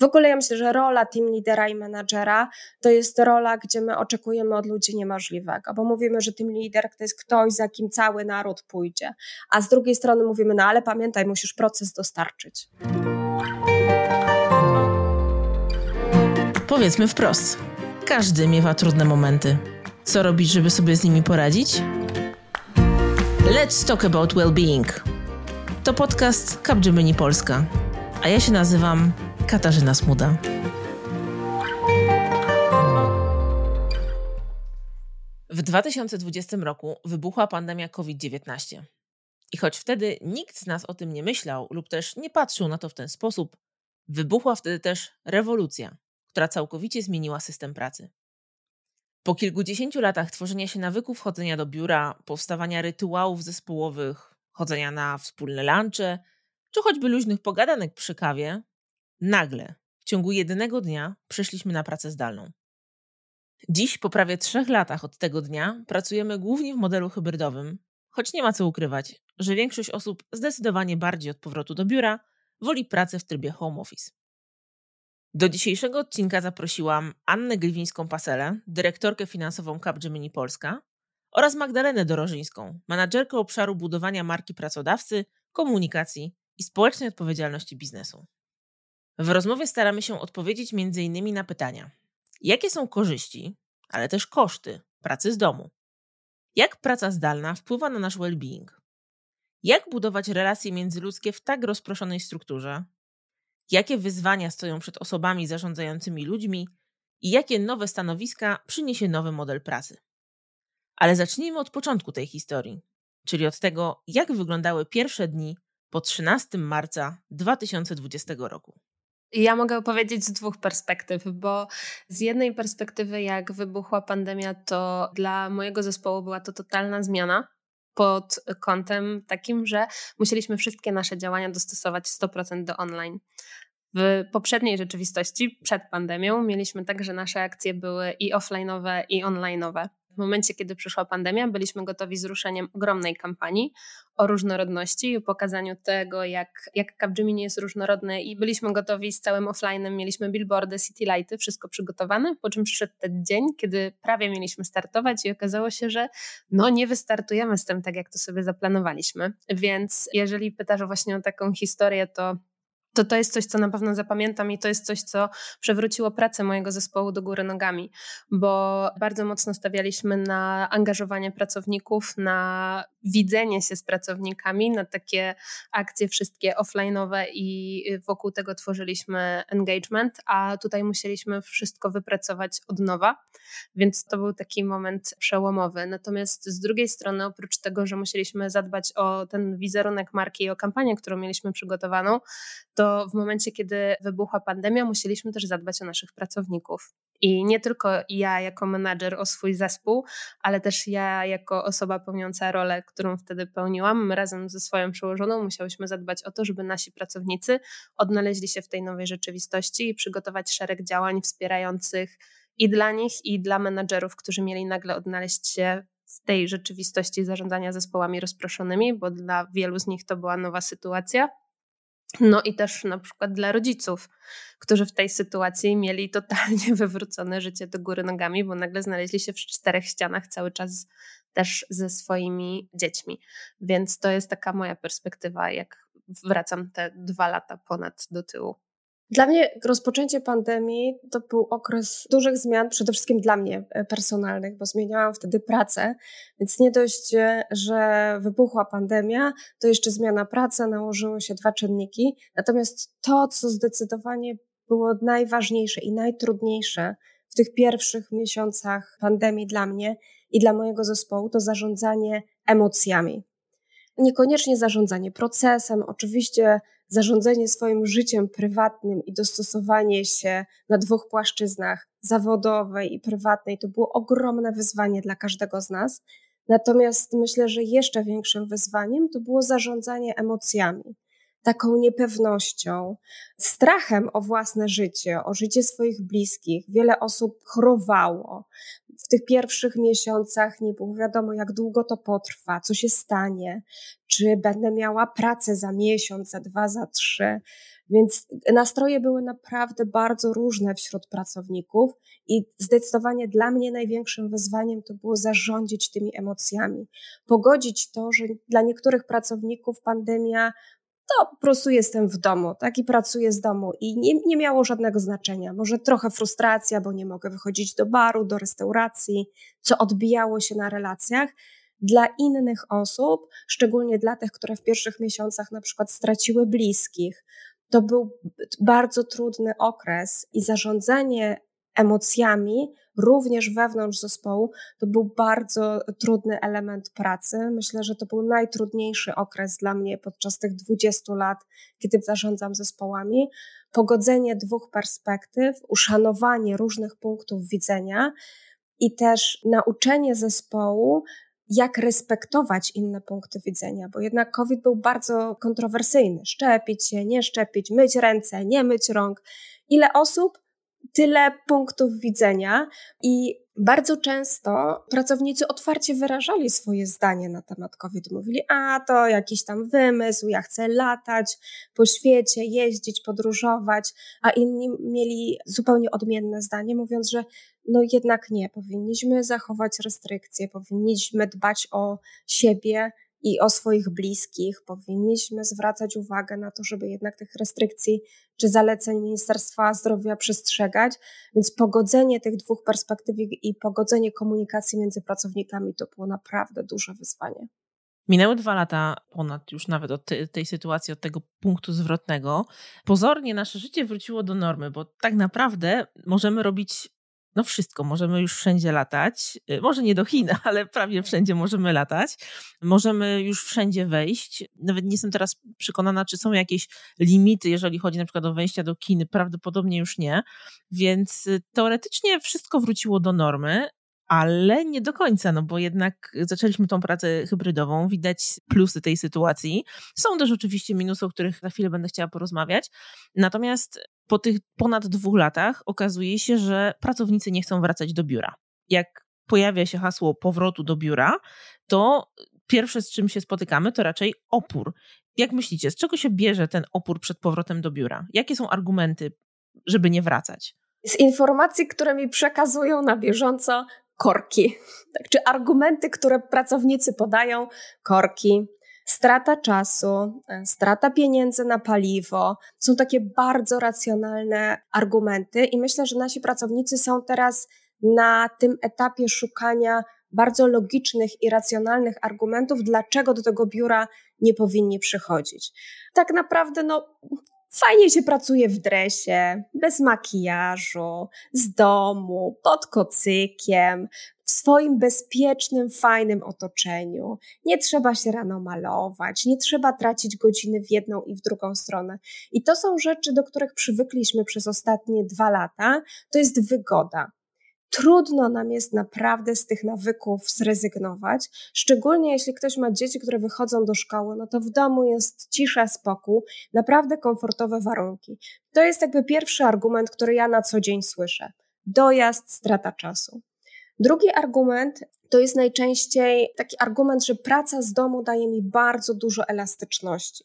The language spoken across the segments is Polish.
W ogóle ja myślę, że rola team lidera i menadżera to jest rola, gdzie my oczekujemy od ludzi niemożliwego, bo mówimy, że team lider to jest ktoś, za kim cały naród pójdzie, a z drugiej strony mówimy, no ale pamiętaj, musisz proces dostarczyć. Powiedzmy wprost, każdy miewa trudne momenty. Co robić, żeby sobie z nimi poradzić? Let's talk about well-being. To podcast Capgemini Polska, a ja się nazywam Katarzyna Smuda. W 2020 roku wybuchła pandemia COVID-19. I choć wtedy nikt z nas o tym nie myślał lub też nie patrzył na to w ten sposób, wybuchła wtedy też rewolucja, która całkowicie zmieniła system pracy. Po kilkudziesięciu latach tworzenia się nawyków chodzenia do biura, powstawania rytuałów zespołowych, chodzenia na wspólne lunche, czy choćby luźnych pogadanek przy kawie, nagle, w ciągu jednego dnia, przeszliśmy na pracę zdalną. Dziś, po prawie trzech latach od tego dnia, pracujemy głównie w modelu hybrydowym, choć nie ma co ukrywać, że większość osób zdecydowanie bardziej od powrotu do biura woli pracę w trybie home office. Do dzisiejszego odcinka zaprosiłam Annę Gliwińską-Paselę, dyrektorkę finansową Capgemini Polska oraz Magdalenę Dorożyńską, menadżerkę obszaru budowania marki pracodawcy, komunikacji i społecznej odpowiedzialności biznesu. W rozmowie staramy się odpowiedzieć m.in. na pytania: jakie są korzyści, ale też koszty pracy z domu? Jak praca zdalna wpływa na nasz well-being? Jak budować relacje międzyludzkie w tak rozproszonej strukturze? Jakie wyzwania stoją przed osobami zarządzającymi ludźmi i jakie nowe stanowiska przyniesie nowy model pracy? Ale zacznijmy od początku tej historii, czyli od tego, jak wyglądały pierwsze dni po 13 marca 2020 roku. Ja mogę opowiedzieć z dwóch perspektyw, bo z jednej perspektywy, jak wybuchła pandemia, to dla mojego zespołu była to totalna zmiana pod kątem takim, że musieliśmy wszystkie nasze działania dostosować 100% do online. W poprzedniej rzeczywistości, przed pandemią, mieliśmy tak, że nasze akcje były i offline'owe, i online'owe. Momencie, kiedy przyszła pandemia, byliśmy gotowi z ruszeniem ogromnej kampanii o różnorodności i pokazaniu tego, jak, jak Capgemini jest różnorodny i byliśmy gotowi z całym offline'em, mieliśmy billboardy, city lighty, wszystko przygotowane, po czym przyszedł ten dzień, kiedy prawie mieliśmy startować i okazało się, że no nie wystartujemy z tym tak, jak to sobie zaplanowaliśmy. Więc jeżeli pytasz właśnie o taką historię, to to to jest coś, co na pewno zapamiętam i to jest coś, co przewróciło pracę mojego zespołu do góry nogami, bo bardzo mocno stawialiśmy na angażowanie pracowników, na widzenie się z pracownikami, na takie akcje wszystkie offline'owe i wokół tego tworzyliśmy engagement, a tutaj musieliśmy wszystko wypracować od nowa, więc to był taki moment przełomowy. Natomiast z drugiej strony, oprócz tego, że musieliśmy zadbać o ten wizerunek marki i o kampanię, którą mieliśmy przygotowaną, to w momencie, kiedy wybuchła pandemia, musieliśmy też zadbać o naszych pracowników. I nie tylko ja jako menadżer o swój zespół, ale też ja jako osoba pełniąca rolę, którą wtedy pełniłam, razem ze swoją przełożoną musiałyśmy zadbać o to, żeby nasi pracownicy odnaleźli się w tej nowej rzeczywistości i przygotować szereg działań wspierających i dla nich, i dla menadżerów, którzy mieli nagle odnaleźć się w tej rzeczywistości zarządzania zespołami rozproszonymi, bo dla wielu z nich to była nowa sytuacja. No i też na przykład dla rodziców, którzy w tej sytuacji mieli totalnie wywrócone życie do góry nogami, bo nagle znaleźli się w czterech ścianach cały czas też ze swoimi dziećmi. Więc to jest taka moja perspektywa, jak wracam te dwa lata ponad do tyłu. Dla mnie rozpoczęcie pandemii to był okres dużych zmian, przede wszystkim dla mnie e, personalnych, bo zmieniałam wtedy pracę, więc nie dość, e, że wybuchła pandemia, to jeszcze zmiana pracy, nałożyły się dwa czynniki. Natomiast to, co zdecydowanie było najważniejsze i najtrudniejsze w tych pierwszych miesiącach pandemii dla mnie i dla mojego zespołu, to zarządzanie emocjami. Niekoniecznie zarządzanie procesem, oczywiście zarządzanie swoim życiem prywatnym i dostosowanie się na dwóch płaszczyznach, zawodowej i prywatnej, to było ogromne wyzwanie dla każdego z nas. Natomiast myślę, że jeszcze większym wyzwaniem to było zarządzanie emocjami, taką niepewnością, strachem o własne życie, o życie swoich bliskich. Wiele osób chorowało. W tych pierwszych miesiącach nie było wiadomo, jak długo to potrwa, co się stanie, czy będę miała pracę za miesiąc, za dwa, za trzy. Więc nastroje były naprawdę bardzo różne wśród pracowników i zdecydowanie dla mnie największym wyzwaniem to było zarządzić tymi emocjami. Pogodzić to, że dla niektórych pracowników pandemia to po prostu jestem w domu, tak i pracuję z domu i nie, nie miało żadnego znaczenia. Może trochę frustracja, bo nie mogę wychodzić do baru, do restauracji, co odbijało się na relacjach. Dla innych osób, szczególnie dla tych, które w pierwszych miesiącach na przykład straciły bliskich, to był bardzo trudny okres i zarządzanie emocjami, również wewnątrz zespołu, to był bardzo trudny element pracy. Myślę, że to był najtrudniejszy okres dla mnie podczas tych 20 lat, kiedy zarządzam zespołami. Pogodzenie dwóch perspektyw, uszanowanie różnych punktów widzenia i też nauczenie zespołu, jak respektować inne punkty widzenia, bo jednak COVID był bardzo kontrowersyjny. Szczepić się, nie szczepić, myć ręce, nie myć rąk. Ile osób tyle punktów widzenia i bardzo często pracownicy otwarcie wyrażali swoje zdanie na temat COVID. Mówili, a to jakiś tam wymysł, ja chcę latać po świecie, jeździć, podróżować, a inni mieli zupełnie odmienne zdanie, mówiąc, że no jednak nie, powinniśmy zachować restrykcje, powinniśmy dbać o siebie, i o swoich bliskich. Powinniśmy zwracać uwagę na to, żeby jednak tych restrykcji czy zaleceń Ministerstwa Zdrowia przestrzegać. Więc pogodzenie tych dwóch perspektyw i pogodzenie komunikacji między pracownikami to było naprawdę duże wyzwanie. Minęły dwa lata ponad już nawet od tej, sytuacji, od tego punktu zwrotnego. Pozornie nasze życie wróciło do normy, bo tak naprawdę możemy robić no wszystko, możemy już wszędzie latać. Y, może nie do Chin, ale prawie wszędzie możemy latać. Możemy już wszędzie wejść. Nawet nie jestem teraz przekonana, czy są jakieś limity, jeżeli chodzi na przykład o wejścia do kin. Prawdopodobnie już nie. Więc y, teoretycznie wszystko wróciło do normy, ale nie do końca, no bo jednak zaczęliśmy tą pracę hybrydową, widać plusy tej sytuacji. Są też oczywiście minusy, o których za chwilę będę chciała porozmawiać. Natomiast po tych ponad dwóch latach okazuje się, że pracownicy nie chcą wracać do biura. Jak pojawia się hasło powrotu do biura, to pierwsze, z czym się spotykamy, to raczej opór. Jak myślicie, z czego się bierze ten opór przed powrotem do biura? Jakie są argumenty, żeby nie wracać? Z informacji, które mi przekazują na bieżąco, korki. Tak, czy argumenty, które pracownicy podają, korki, strata czasu, e, strata pieniędzy na paliwo. Są takie bardzo racjonalne argumenty, i myślę, że nasi pracownicy są teraz na tym etapie szukania bardzo logicznych i racjonalnych argumentów, dlaczego do tego biura nie powinni przychodzić. Tak naprawdę, no, Fajnie się pracuje w dresie, bez makijażu, z domu, pod kocykiem, w swoim bezpiecznym, fajnym otoczeniu. Nie trzeba się rano malować, nie trzeba tracić godziny w jedną i w drugą stronę. I to są rzeczy, do których przywykliśmy przez ostatnie dwa lata. To jest wygoda. Trudno nam jest naprawdę z tych nawyków zrezygnować, szczególnie jeśli ktoś ma dzieci, które wychodzą do szkoły, no to w domu jest cisza, spokój, naprawdę komfortowe warunki. To jest jakby pierwszy argument, który ja na co dzień słyszę. Dojazd, strata czasu. Drugi argument to jest najczęściej taki argument, że praca z domu daje mi bardzo dużo elastyczności.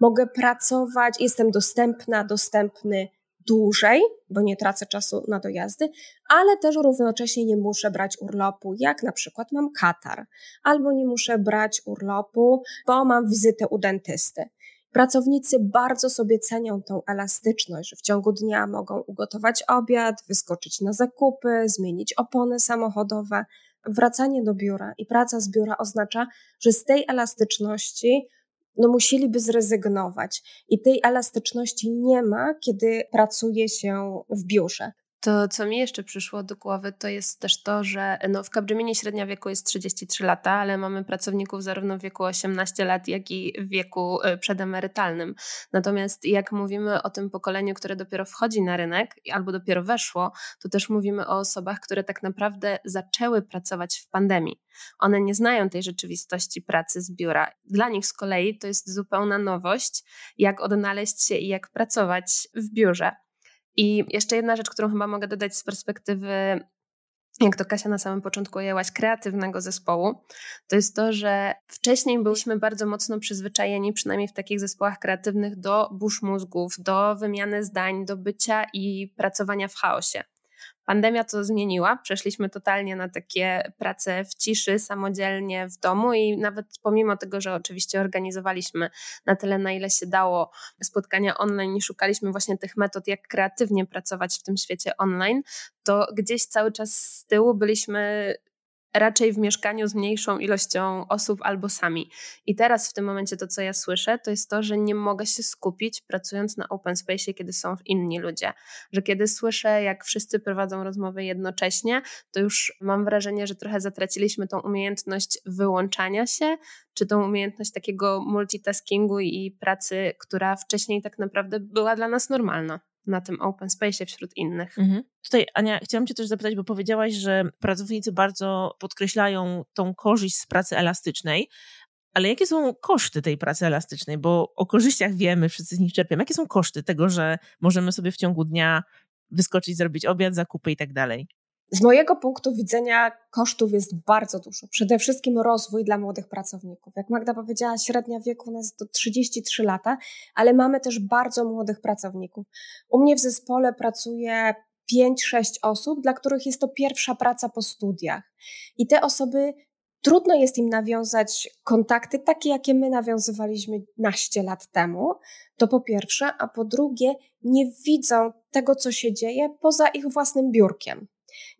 Mogę pracować, jestem dostępna, dostępny dłużej, bo nie tracę czasu na dojazdy, ale też równocześnie nie muszę brać urlopu, jak na przykład mam katar, albo nie muszę brać urlopu, bo mam wizytę u dentysty. Pracownicy bardzo sobie cenią tą elastyczność, że w ciągu dnia mogą ugotować obiad, wyskoczyć na zakupy, zmienić opony samochodowe. Wracanie do biura i praca z biura oznacza, że z tej elastyczności no musieliby zrezygnować. I tej elastyczności nie ma, kiedy pracuje się w biurze. To, co mi jeszcze przyszło do głowy, to jest też to, że no, w Capgeminie średnia wieku jest 33 lata, ale mamy pracowników zarówno w wieku 18 lat, jak i w wieku e, przedemerytalnym. Natomiast jak mówimy o tym pokoleniu, które dopiero wchodzi na rynek albo dopiero weszło, to też mówimy o osobach, które tak naprawdę zaczęły pracować w pandemii. One nie znają tej rzeczywistości pracy z biura. Dla nich z kolei to jest zupełna nowość, jak odnaleźć się i jak pracować w biurze. I jeszcze jedna rzecz, którą chyba mogę dodać z perspektywy jak to Kasia na samym początku ujęłaś, kreatywnego zespołu, to jest to, że wcześniej byliśmy bardzo mocno przyzwyczajeni, przynajmniej w takich zespołach kreatywnych, do burz mózgów, do wymiany zdań, do bycia i pracowania w chaosie. Pandemia to zmieniła. Przeszliśmy totalnie na takie prace w ciszy, samodzielnie w domu i nawet pomimo tego, że oczywiście organizowaliśmy na tyle, na ile się dało spotkania online i szukaliśmy właśnie tych metod, jak kreatywnie pracować w tym świecie online, to gdzieś cały czas z tyłu byliśmy raczej w mieszkaniu z mniejszą ilością osób albo sami. I teraz w tym momencie to, co ja słyszę, to jest to, że nie mogę się skupić pracując na open space, kiedy są inni ludzie. Że kiedy słyszę, jak wszyscy prowadzą rozmowy jednocześnie, to już mam wrażenie, że trochę zatraciliśmy tą umiejętność wyłączania się, czy tą umiejętność takiego multitaskingu i pracy, która wcześniej tak naprawdę była dla nas normalna na tym open space wśród innych. Mhm. Tutaj, Ania, chciałam Cię też zapytać, bo powiedziałaś, że pracownicy bardzo podkreślają tą korzyść z pracy elastycznej. Ale jakie są koszty tej pracy elastycznej? Bo o korzyściach wiemy, wszyscy z nich czerpiemy. Jakie są koszty tego, że możemy sobie w ciągu dnia wyskoczyć, zrobić obiad, zakupy i tak dalej? Z mojego punktu widzenia kosztów jest bardzo dużo. Przede wszystkim rozwój dla młodych pracowników. Jak Magda powiedziała, średnia wieku u nas to 33 lata, ale mamy też bardzo młodych pracowników. U mnie w zespole pracuje 5-6 osób, dla których jest to pierwsza praca po studiach. I te osoby trudno jest im nawiązać kontakty takie, jakie my nawiązywaliśmy naście lat temu. To po pierwsze, a po drugie, nie widzą tego, co się dzieje poza ich własnym biurkiem.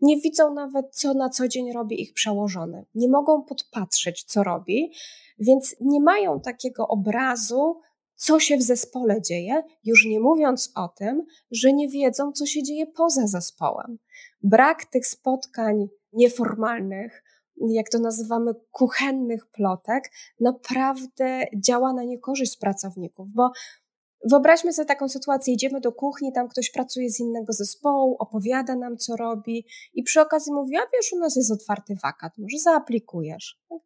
Nie widzą nawet, co na co dzień robi ich przełożony. Nie mogą podpatrzeć, co robi, więc nie mają takiego obrazu, co się w zespole dzieje, już nie mówiąc o tym, że nie wiedzą, co się dzieje poza zespołem. Brak tych spotkań nieformalnych, jak to nazywamy, kuchennych plotek, naprawdę działa na niekorzyść pracowników, bo Wyobraźmy sobie taką sytuację, idziemy do kuchni, tam ktoś pracuje z innego zespołu, opowiada nam, co robi i przy okazji mówi, a wiesz, u nas jest otwarty wakat, może zaaplikujesz. Tak?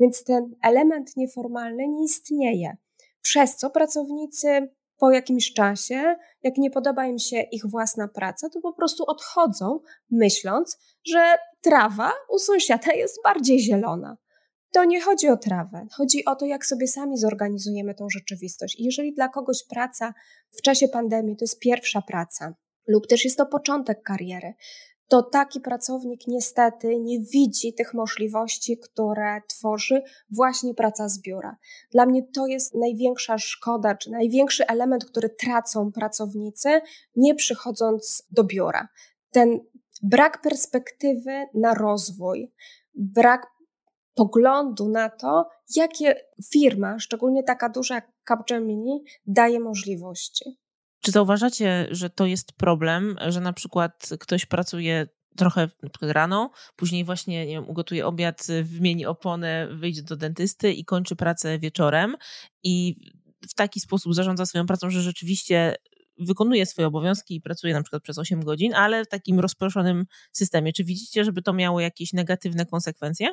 Więc ten element nieformalny nie istnieje. Przez co pracownicy po jakimś czasie, jak nie podoba im się ich własna praca, to po prostu odchodzą, myśląc, że trawa u sąsiada jest bardziej zielona to nie chodzi o trawę. Chodzi o to, jak sobie sami zorganizujemy tą rzeczywistość. I jeżeli dla kogoś praca w czasie pandemii to jest pierwsza praca, lub też jest to początek kariery, to taki pracownik niestety nie widzi tych możliwości, które tworzy właśnie praca z biura. Dla mnie to jest największa szkoda, czy największy element, który tracą pracownicy, nie przychodząc do biura. Ten brak perspektywy na rozwój, brak poglądu na to, jakie firma, szczególnie taka duża jak Capgemini, daje możliwości. Czy zauważacie, że to jest problem, że na przykład ktoś pracuje trochę rano, później właśnie nie wiem, ugotuje obiad, wymieni oponę, wyjdzie do dentysty i kończy pracę wieczorem i w taki sposób zarządza swoją pracą, że rzeczywiście wykonuje swoje obowiązki i pracuje na przykład przez 8 godzin, ale w takim rozproszonym systemie. Czy widzicie, żeby to miało jakieś negatywne konsekwencje?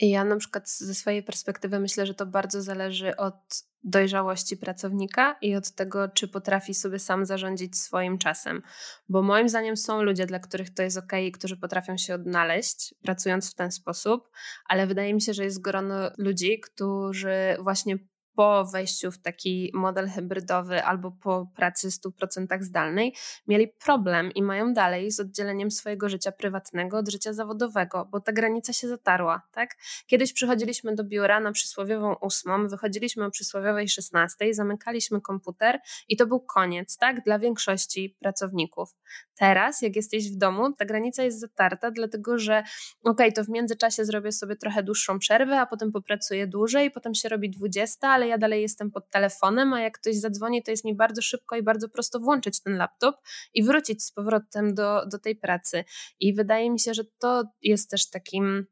Ja na przykład ze swojej perspektywy myślę, że to bardzo zależy od dojrzałości pracownika i od tego, czy potrafi sobie sam zarządzić swoim czasem. Bo moim zdaniem są ludzie, dla których to jest ok, którzy potrafią się odnaleźć pracując w ten sposób, ale wydaje mi się, że jest grono ludzi, którzy właśnie po wejściu w taki model hybrydowy albo po pracy 100% zdalnej mieli problem i mają dalej z oddzieleniem swojego życia prywatnego od życia zawodowego, bo ta granica się zatarła, tak? Kiedyś przychodziliśmy do biura na przysłowiową ósmą, wychodziliśmy o przysłowiowej szesnastej, zamykaliśmy komputer i to był koniec, tak? Dla większości pracowników. Teraz, jak jesteś w domu, ta granica jest zatarta, dlatego że ok, to w międzyczasie zrobię sobie trochę dłuższą przerwę, a potem popracuję dłużej, potem się robi 20, ale ja dalej jestem pod telefonem, a jak ktoś zadzwoni, to jest mi bardzo szybko i bardzo prosto włączyć ten laptop i wrócić z powrotem do, do tej pracy. I wydaje mi się, że to jest też takim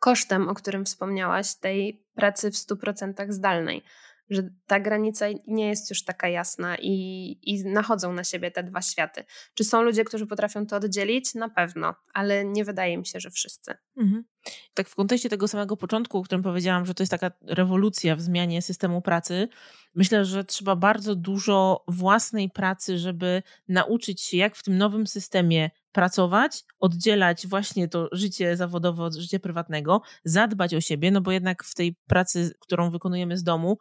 kosztem, o którym wspomniałaś, tej pracy w 100% zdalnej że ta granica nie jest już taka jasna i, i nachodzą na siebie te dwa światy. Czy są ludzie, którzy potrafią to oddzielić? Na pewno, ale nie wydaje mi się, że wszyscy. Mhm. Tak w kontekście tego samego początku, o którym powiedziałam, że to jest taka rewolucja w zmianie systemu pracy, myślę, że trzeba bardzo dużo własnej pracy, żeby nauczyć się, jak w tym nowym systemie pracować, oddzielać właśnie to życie zawodowe od życia prywatnego, zadbać o siebie, no bo jednak w tej pracy, którą wykonujemy z domu,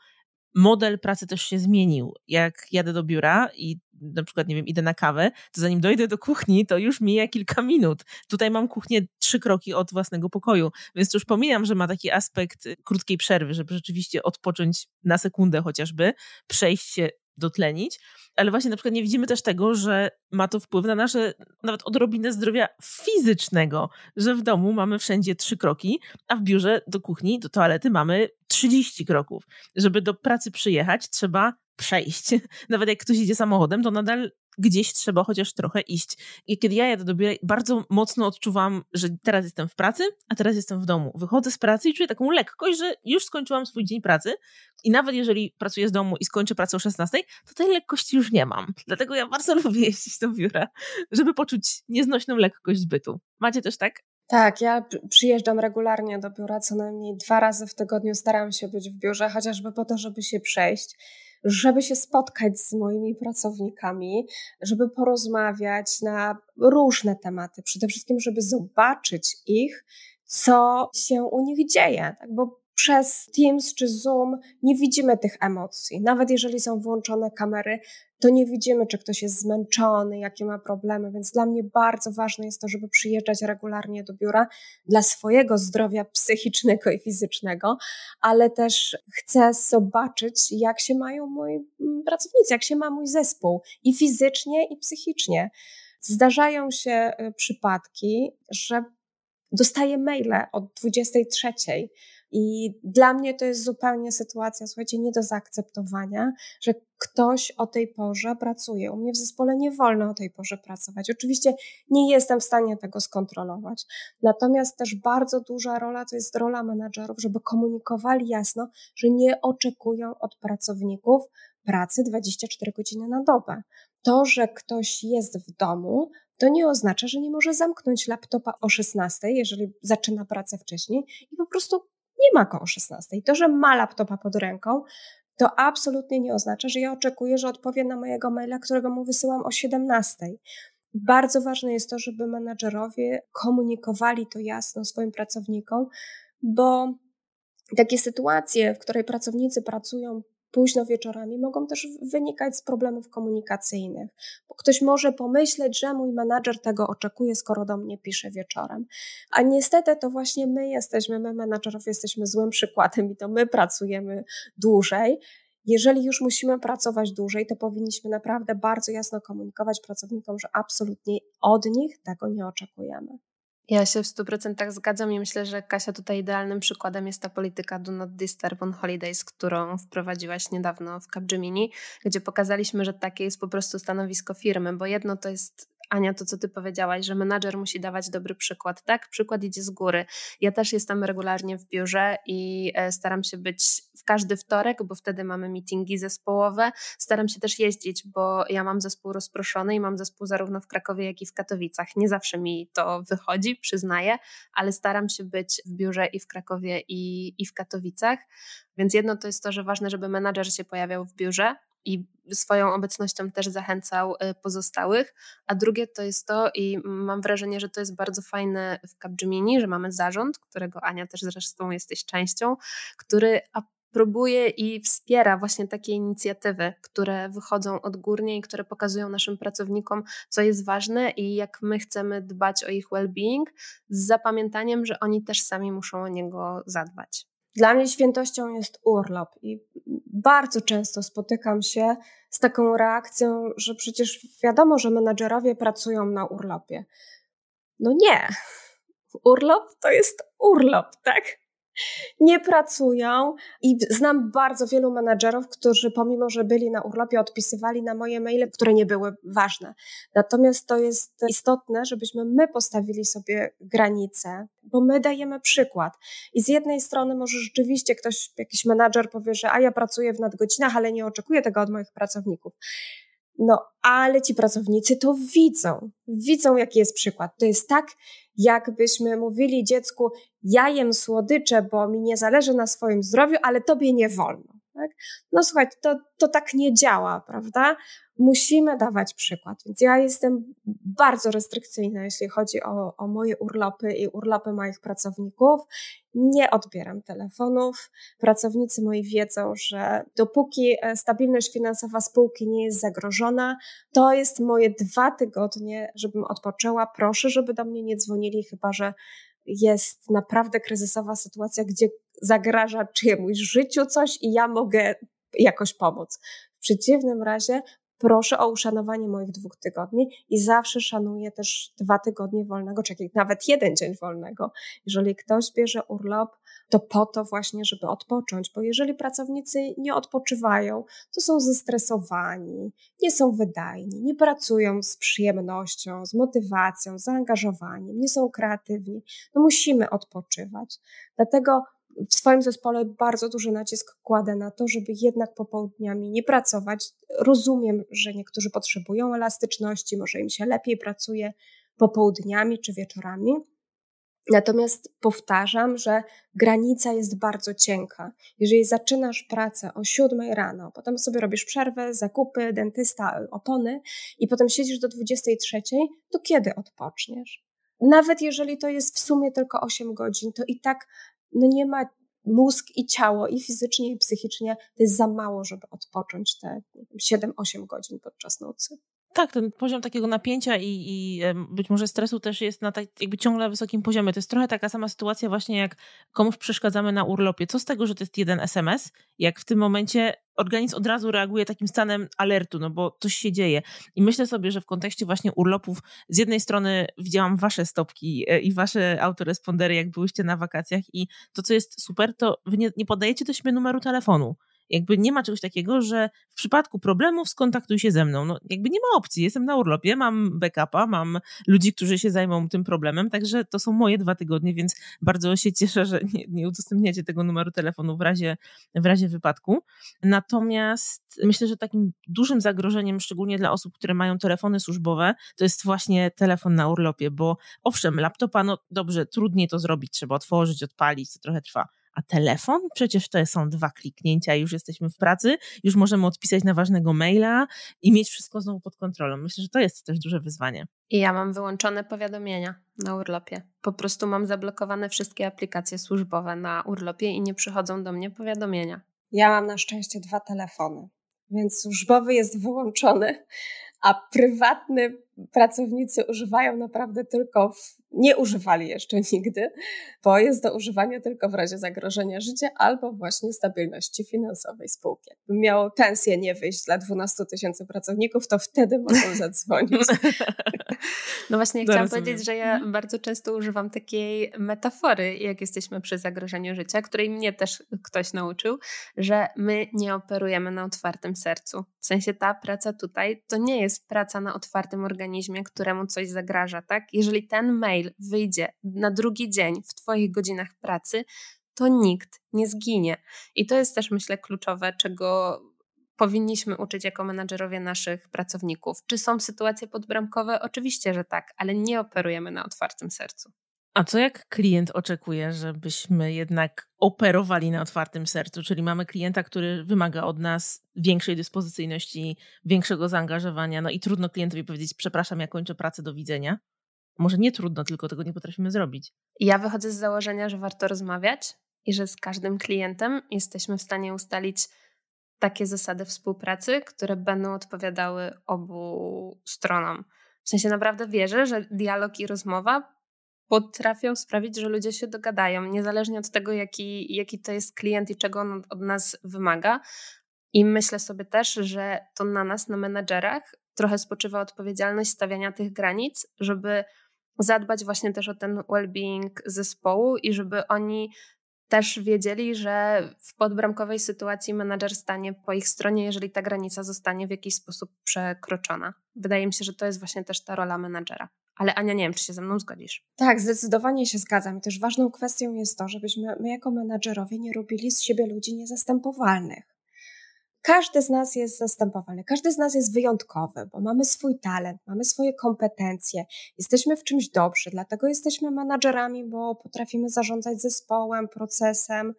model pracy też się zmienił. Jak jadę do biura i na przykład, nie wiem, idę na kawę, to zanim dojdę do kuchni, to już mija kilka minut. Tutaj mam kuchnię trzy kroki od własnego pokoju, więc już pomijam, że ma taki aspekt krótkiej przerwy, żeby rzeczywiście odpocząć na sekundę chociażby, przejść się dotlenić, ale właśnie na przykład nie widzimy też tego, że ma to wpływ na nasze nawet odrobinę zdrowia fizycznego, że w domu mamy wszędzie trzy kroki, a w biurze do kuchni, do toalety mamy 30 kroków. Żeby do pracy przyjechać, trzeba przejść. Nawet jak ktoś idzie samochodem, to nadal gdzieś trzeba chociaż trochę iść. I kiedy ja jadę do biura, bardzo mocno odczuwam, że teraz jestem w pracy, a teraz jestem w domu. Wychodzę z pracy i czuję taką lekkość, że już skończyłam swój dzień pracy i nawet jeżeli pracuję z domu i skończę pracę o 16, to tej lekkości już nie mam. Dlatego ja bardzo lubię jeździć do biura, żeby poczuć nieznośną lekkość bytu. Macie też tak? Tak, ja przyjeżdżam regularnie do biura, co najmniej dwa razy w tygodniu staram się być w biurze, chociażby po to, żeby się przejść żeby się spotkać z moimi pracownikami, żeby porozmawiać na różne tematy. Przede wszystkim, żeby zobaczyć ich, co się u nich dzieje, tak? bo przez Teams czy Zoom nie widzimy tych emocji. Nawet jeżeli są włączone kamery, to nie widzimy, czy ktoś jest zmęczony, jakie ma problemy. Więc dla mnie bardzo ważne jest to, żeby przyjeżdżać regularnie do biura dla swojego zdrowia psychicznego i fizycznego, ale też chcę zobaczyć, jak się mają moi mm, pracownicy, jak się ma mój zespół i fizycznie, i psychicznie. Zdarzają się y, przypadki, że dostaję maile od 23 i dla mnie to jest zupełnie sytuacja, słuchajcie, nie do zaakceptowania, że ktoś o tej porze pracuje. U mnie w zespole nie wolno o tej porze pracować. Oczywiście nie jestem w stanie tego skontrolować. Natomiast też bardzo duża rola to jest rola menadżerów, żeby komunikowali jasno, że nie oczekują od pracowników pracy 24 godziny na dobę. To, że ktoś jest w domu, to nie oznacza, że nie może zamknąć laptopa o 16, jeżeli zaczyna pracę wcześniej i po prostu nie ma go o 16. To, że ma laptopa pod ręką, to absolutnie nie oznacza, że ja oczekuję, że odpowie na mojego maila, którego mu wysyłam o 17. Bardzo ważne jest to, żeby menadżerowie komunikowali to jasno swoim pracownikom, bo takie sytuacje, w której pracownicy pracują późno wieczorami mogą też wynikać z problemów komunikacyjnych, bo ktoś może pomyśleć, że mój menadżer tego oczekuje, skoro do mnie pisze wieczorem. A niestety to właśnie my jesteśmy, my menadżerowie jesteśmy złym przykładem i to my pracujemy dłużej. Jeżeli już musimy pracować dłużej, to powinniśmy naprawdę bardzo jasno komunikować pracownikom, że absolutnie od nich tego nie oczekujemy. Ja się w 100% zgadzam i myślę, że Kasia tutaj idealnym przykładem jest ta polityka Do Not Disturb on Holidays, którą wprowadziłaś niedawno w Capgemini, gdzie pokazaliśmy, że takie jest po prostu stanowisko firmy, bo jedno to jest Ania, to co ty powiedziałaś, że menadżer musi dawać dobry przykład, tak? Przykład idzie z góry. Ja też jestem regularnie w biurze i e, staram się być w każdy wtorek, bo wtedy mamy meetingi zespołowe. Staram się też jeździć, bo ja mam zespół rozproszony i mam zespół zarówno w Krakowie, jak i w Katowicach. Nie zawsze mi to wychodzi, przyznaję, ale staram się być w biurze i w Krakowie, i, i w Katowicach. Więc jedno to jest to, że ważne, żeby menadżer się pojawiał w biurze, i swoją obecnością też zachęcał y, pozostałych. A drugie to jest to, i mam wrażenie, że to jest bardzo fajne w Capgemini, że mamy zarząd, którego Ania też zresztą jesteś częścią, który próbuje i wspiera właśnie takie inicjatywy, które wychodzą odgórnie i które pokazują naszym pracownikom, co jest ważne i jak my chcemy dbać o ich well-being, z zapamiętaniem, że oni też sami muszą o niego zadbać. Dla mnie świętością jest urlop i bardzo często spotykam się z taką reakcją, że przecież wiadomo, że menadżerowie pracują na urlopie. No nie. Urlop to jest urlop, tak? Nie pracują i znam bardzo wielu menadżerów, którzy pomimo, że byli na urlopie, odpisywali na moje maile, które nie były ważne. Natomiast to jest istotne, żebyśmy my postawili sobie granice, bo my dajemy przykład. I z jednej strony może rzeczywiście ktoś, jakiś menadżer powie, że a ja pracuję w nadgodzinach, ale nie oczekuję tego od moich pracowników. No, ale ci pracownicy to widzą. Widzą, jaki jest przykład. To jest tak, jakbyśmy mówili dziecku, ja jem słodycze, bo mi nie zależy na swoim zdrowiu, ale tobie nie wolno. Tak? No słuchaj, to, to tak nie działa, prawda? Musimy dawać przykład. Więc ja jestem bardzo restrykcyjna, jeśli chodzi o, o moje urlopy i urlopy moich pracowników. Nie odbieram telefonów. Pracownicy moi wiedzą, że dopóki e, stabilność finansowa spółki nie jest zagrożona, to jest moje dwa tygodnie, żebym odpoczęła. Proszę, żeby do mnie nie dzwonili, chyba że jest naprawdę kryzysowa sytuacja, gdzie zagraża czyjemuś życiu coś i ja mogę jakoś pomóc. W przeciwnym razie proszę o uszanowanie moich dwóch tygodni i zawsze szanuję też dwa tygodnie wolnego, czy nawet jeden dzień wolnego. Jeżeli ktoś bierze urlop, to po to właśnie, żeby odpocząć, bo jeżeli pracownicy nie odpoczywają, to są zestresowani, nie są wydajni, nie pracują z przyjemnością, z motywacją, z zaangażowaniem, nie są kreatywni. No musimy odpoczywać. Dlatego w swoim zespole bardzo duży nacisk kładę na to, żeby jednak popołudniami nie pracować. Rozumiem, że niektórzy potrzebują elastyczności, może im się lepiej pracuje popołudniami czy wieczorami. Natomiast powtarzam, że granica jest bardzo cienka. Jeżeli zaczynasz pracę o 7 rano, potem sobie robisz przerwę, zakupy, dentysta, opony i potem siedzisz do 23, to kiedy odpoczniesz? Nawet jeżeli to jest w sumie tylko 8 godzin, to i tak no nie ma mózg i ciało, i fizycznie, i psychicznie, to jest za mało, żeby odpocząć te 7-8 godzin podczas nocy. Tak, ten poziom takiego napięcia i, i być może stresu też jest na tak, jakby ciągle wysokim poziomie. To jest trochę taka sama sytuacja właśnie jak komuś przeszkadzamy na urlopie. Co z tego, że to jest jeden SMS, jak w tym momencie organizm od razu reaguje takim stanem alertu, no bo coś się dzieje. I myślę sobie, że w kontekście właśnie urlopów, z jednej strony widziałam wasze stopki e, i wasze autorespondery, jak byłyście na wakacjach i to, co jest super, to wy nie, nie podajecie do siebie numeru telefonu. Jakby nie ma czegoś takiego, że w przypadku problemów skontaktuj się ze mną. No, jakby nie ma opcji. Jestem na urlopie, mam backupa, mam ludzi, którzy się zajmą tym problemem, także to są moje dwa tygodnie, więc bardzo się cieszę, że nie, nie udostępniacie tego numeru telefonu w razie, w razie wypadku. Natomiast myślę, że takim dużym zagrożeniem, szczególnie dla osób, które mają telefony służbowe, to jest właśnie telefon na urlopie, bo owszem, laptopa, no dobrze, trudniej to zrobić, trzeba otworzyć, odpalić, to trochę trwa a telefon? Przecież to są dwa kliknięcia i już jesteśmy w pracy, już możemy odpisać na ważnego maila i mieć wszystko znowu pod kontrolą. Myślę, że to jest też duże wyzwanie. I ja mam wyłączone powiadomienia na urlopie. Po prostu mam zablokowane wszystkie aplikacje służbowe na urlopie i nie przychodzą do mnie powiadomienia. Ja mam na szczęście dwa telefony, więc służbowy jest wyłączony, a prywatny pracownicy używają naprawdę tylko w nie używali jeszcze nigdy, bo jest do używania tylko w razie zagrożenia życia albo właśnie stabilności finansowej spółki. Jakby miało pensję nie wyjść dla 12 tysięcy pracowników, to wtedy mogą zadzwonić. No właśnie, no chciałam rozumiem. powiedzieć, że ja mhm. bardzo często używam takiej metafory, jak jesteśmy przy zagrożeniu życia, której mnie też ktoś nauczył, że my nie operujemy na otwartym sercu. W sensie ta praca tutaj to nie jest praca na otwartym organizmie, któremu coś zagraża, tak? Jeżeli ten mail wyjdzie na drugi dzień w Twoich godzinach pracy, to nikt nie zginie. I to jest też, myślę, kluczowe, czego powinniśmy uczyć jako menadżerowie naszych pracowników. Czy są sytuacje podbramkowe? Oczywiście, że tak, ale nie operujemy na otwartym sercu. A co jak klient oczekuje, żebyśmy jednak operowali na otwartym sercu? Czyli mamy klienta, który wymaga od nas większej dyspozycyjności, większego zaangażowania, no i trudno klientowi powiedzieć: Przepraszam, ja kończę pracę, do widzenia. Może nie trudno, tylko tego nie potrafimy zrobić. Ja wychodzę z założenia, że warto rozmawiać i że z każdym klientem jesteśmy w stanie ustalić takie zasady współpracy, które będą odpowiadały obu stronom. W sensie naprawdę wierzę, że dialog i rozmowa potrafią sprawić, że ludzie się dogadają, niezależnie od tego, jaki, jaki to jest klient i czego on od nas wymaga. I myślę sobie też, że to na nas, na menedżerach, trochę spoczywa odpowiedzialność stawiania tych granic, żeby zadbać właśnie też o ten well-being zespołu i żeby oni też wiedzieli, że w podbramkowej sytuacji menadżer stanie po ich stronie, jeżeli ta granica zostanie w jakiś sposób przekroczona. Wydaje mi się, że to jest właśnie też ta rola menadżera. Ale Ania, nie wiem, czy się ze mną zgodzisz. Tak, zdecydowanie się zgadzam. I też ważną kwestią jest to, żebyśmy my jako menadżerowie nie robili z siebie ludzi niezastępowalnych. Każdy z nas jest zastępowany, każdy z nas jest wyjątkowy, bo mamy swój talent, mamy swoje kompetencje, jesteśmy w czymś dobrzy, dlatego jesteśmy menadżerami, bo potrafimy zarządzać zespołem, procesem.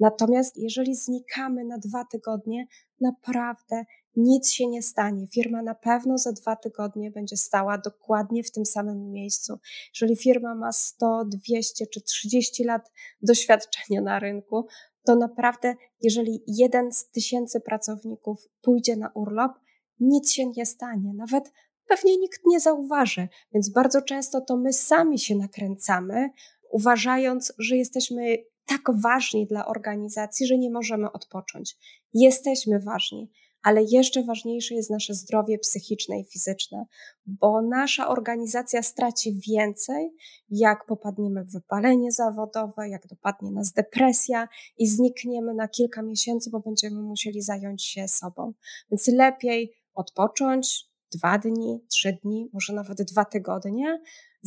Natomiast jeżeli znikamy na dwa tygodnie, naprawdę nic się nie stanie. Firma na pewno za dwa tygodnie będzie stała dokładnie w tym samym miejscu. Jeżeli firma ma 100, 200 czy 30 lat doświadczenia na rynku, to naprawdę, jeżeli jeden z tysięcy pracowników pójdzie na urlop, nic się nie stanie. Nawet pewnie nikt nie zauważy. Więc bardzo często to my sami się nakręcamy, uważając, że jesteśmy tak ważni dla organizacji, że nie możemy odpocząć. Jesteśmy ważni, ale jeszcze ważniejsze jest nasze zdrowie psychiczne i fizyczne, bo nasza organizacja straci więcej, jak popadniemy w wypalenie zawodowe, jak dopadnie nas depresja i znikniemy na kilka miesięcy, bo będziemy musieli zająć się sobą. Więc lepiej odpocząć, dwa dni, trzy dni, może nawet dwa tygodnie,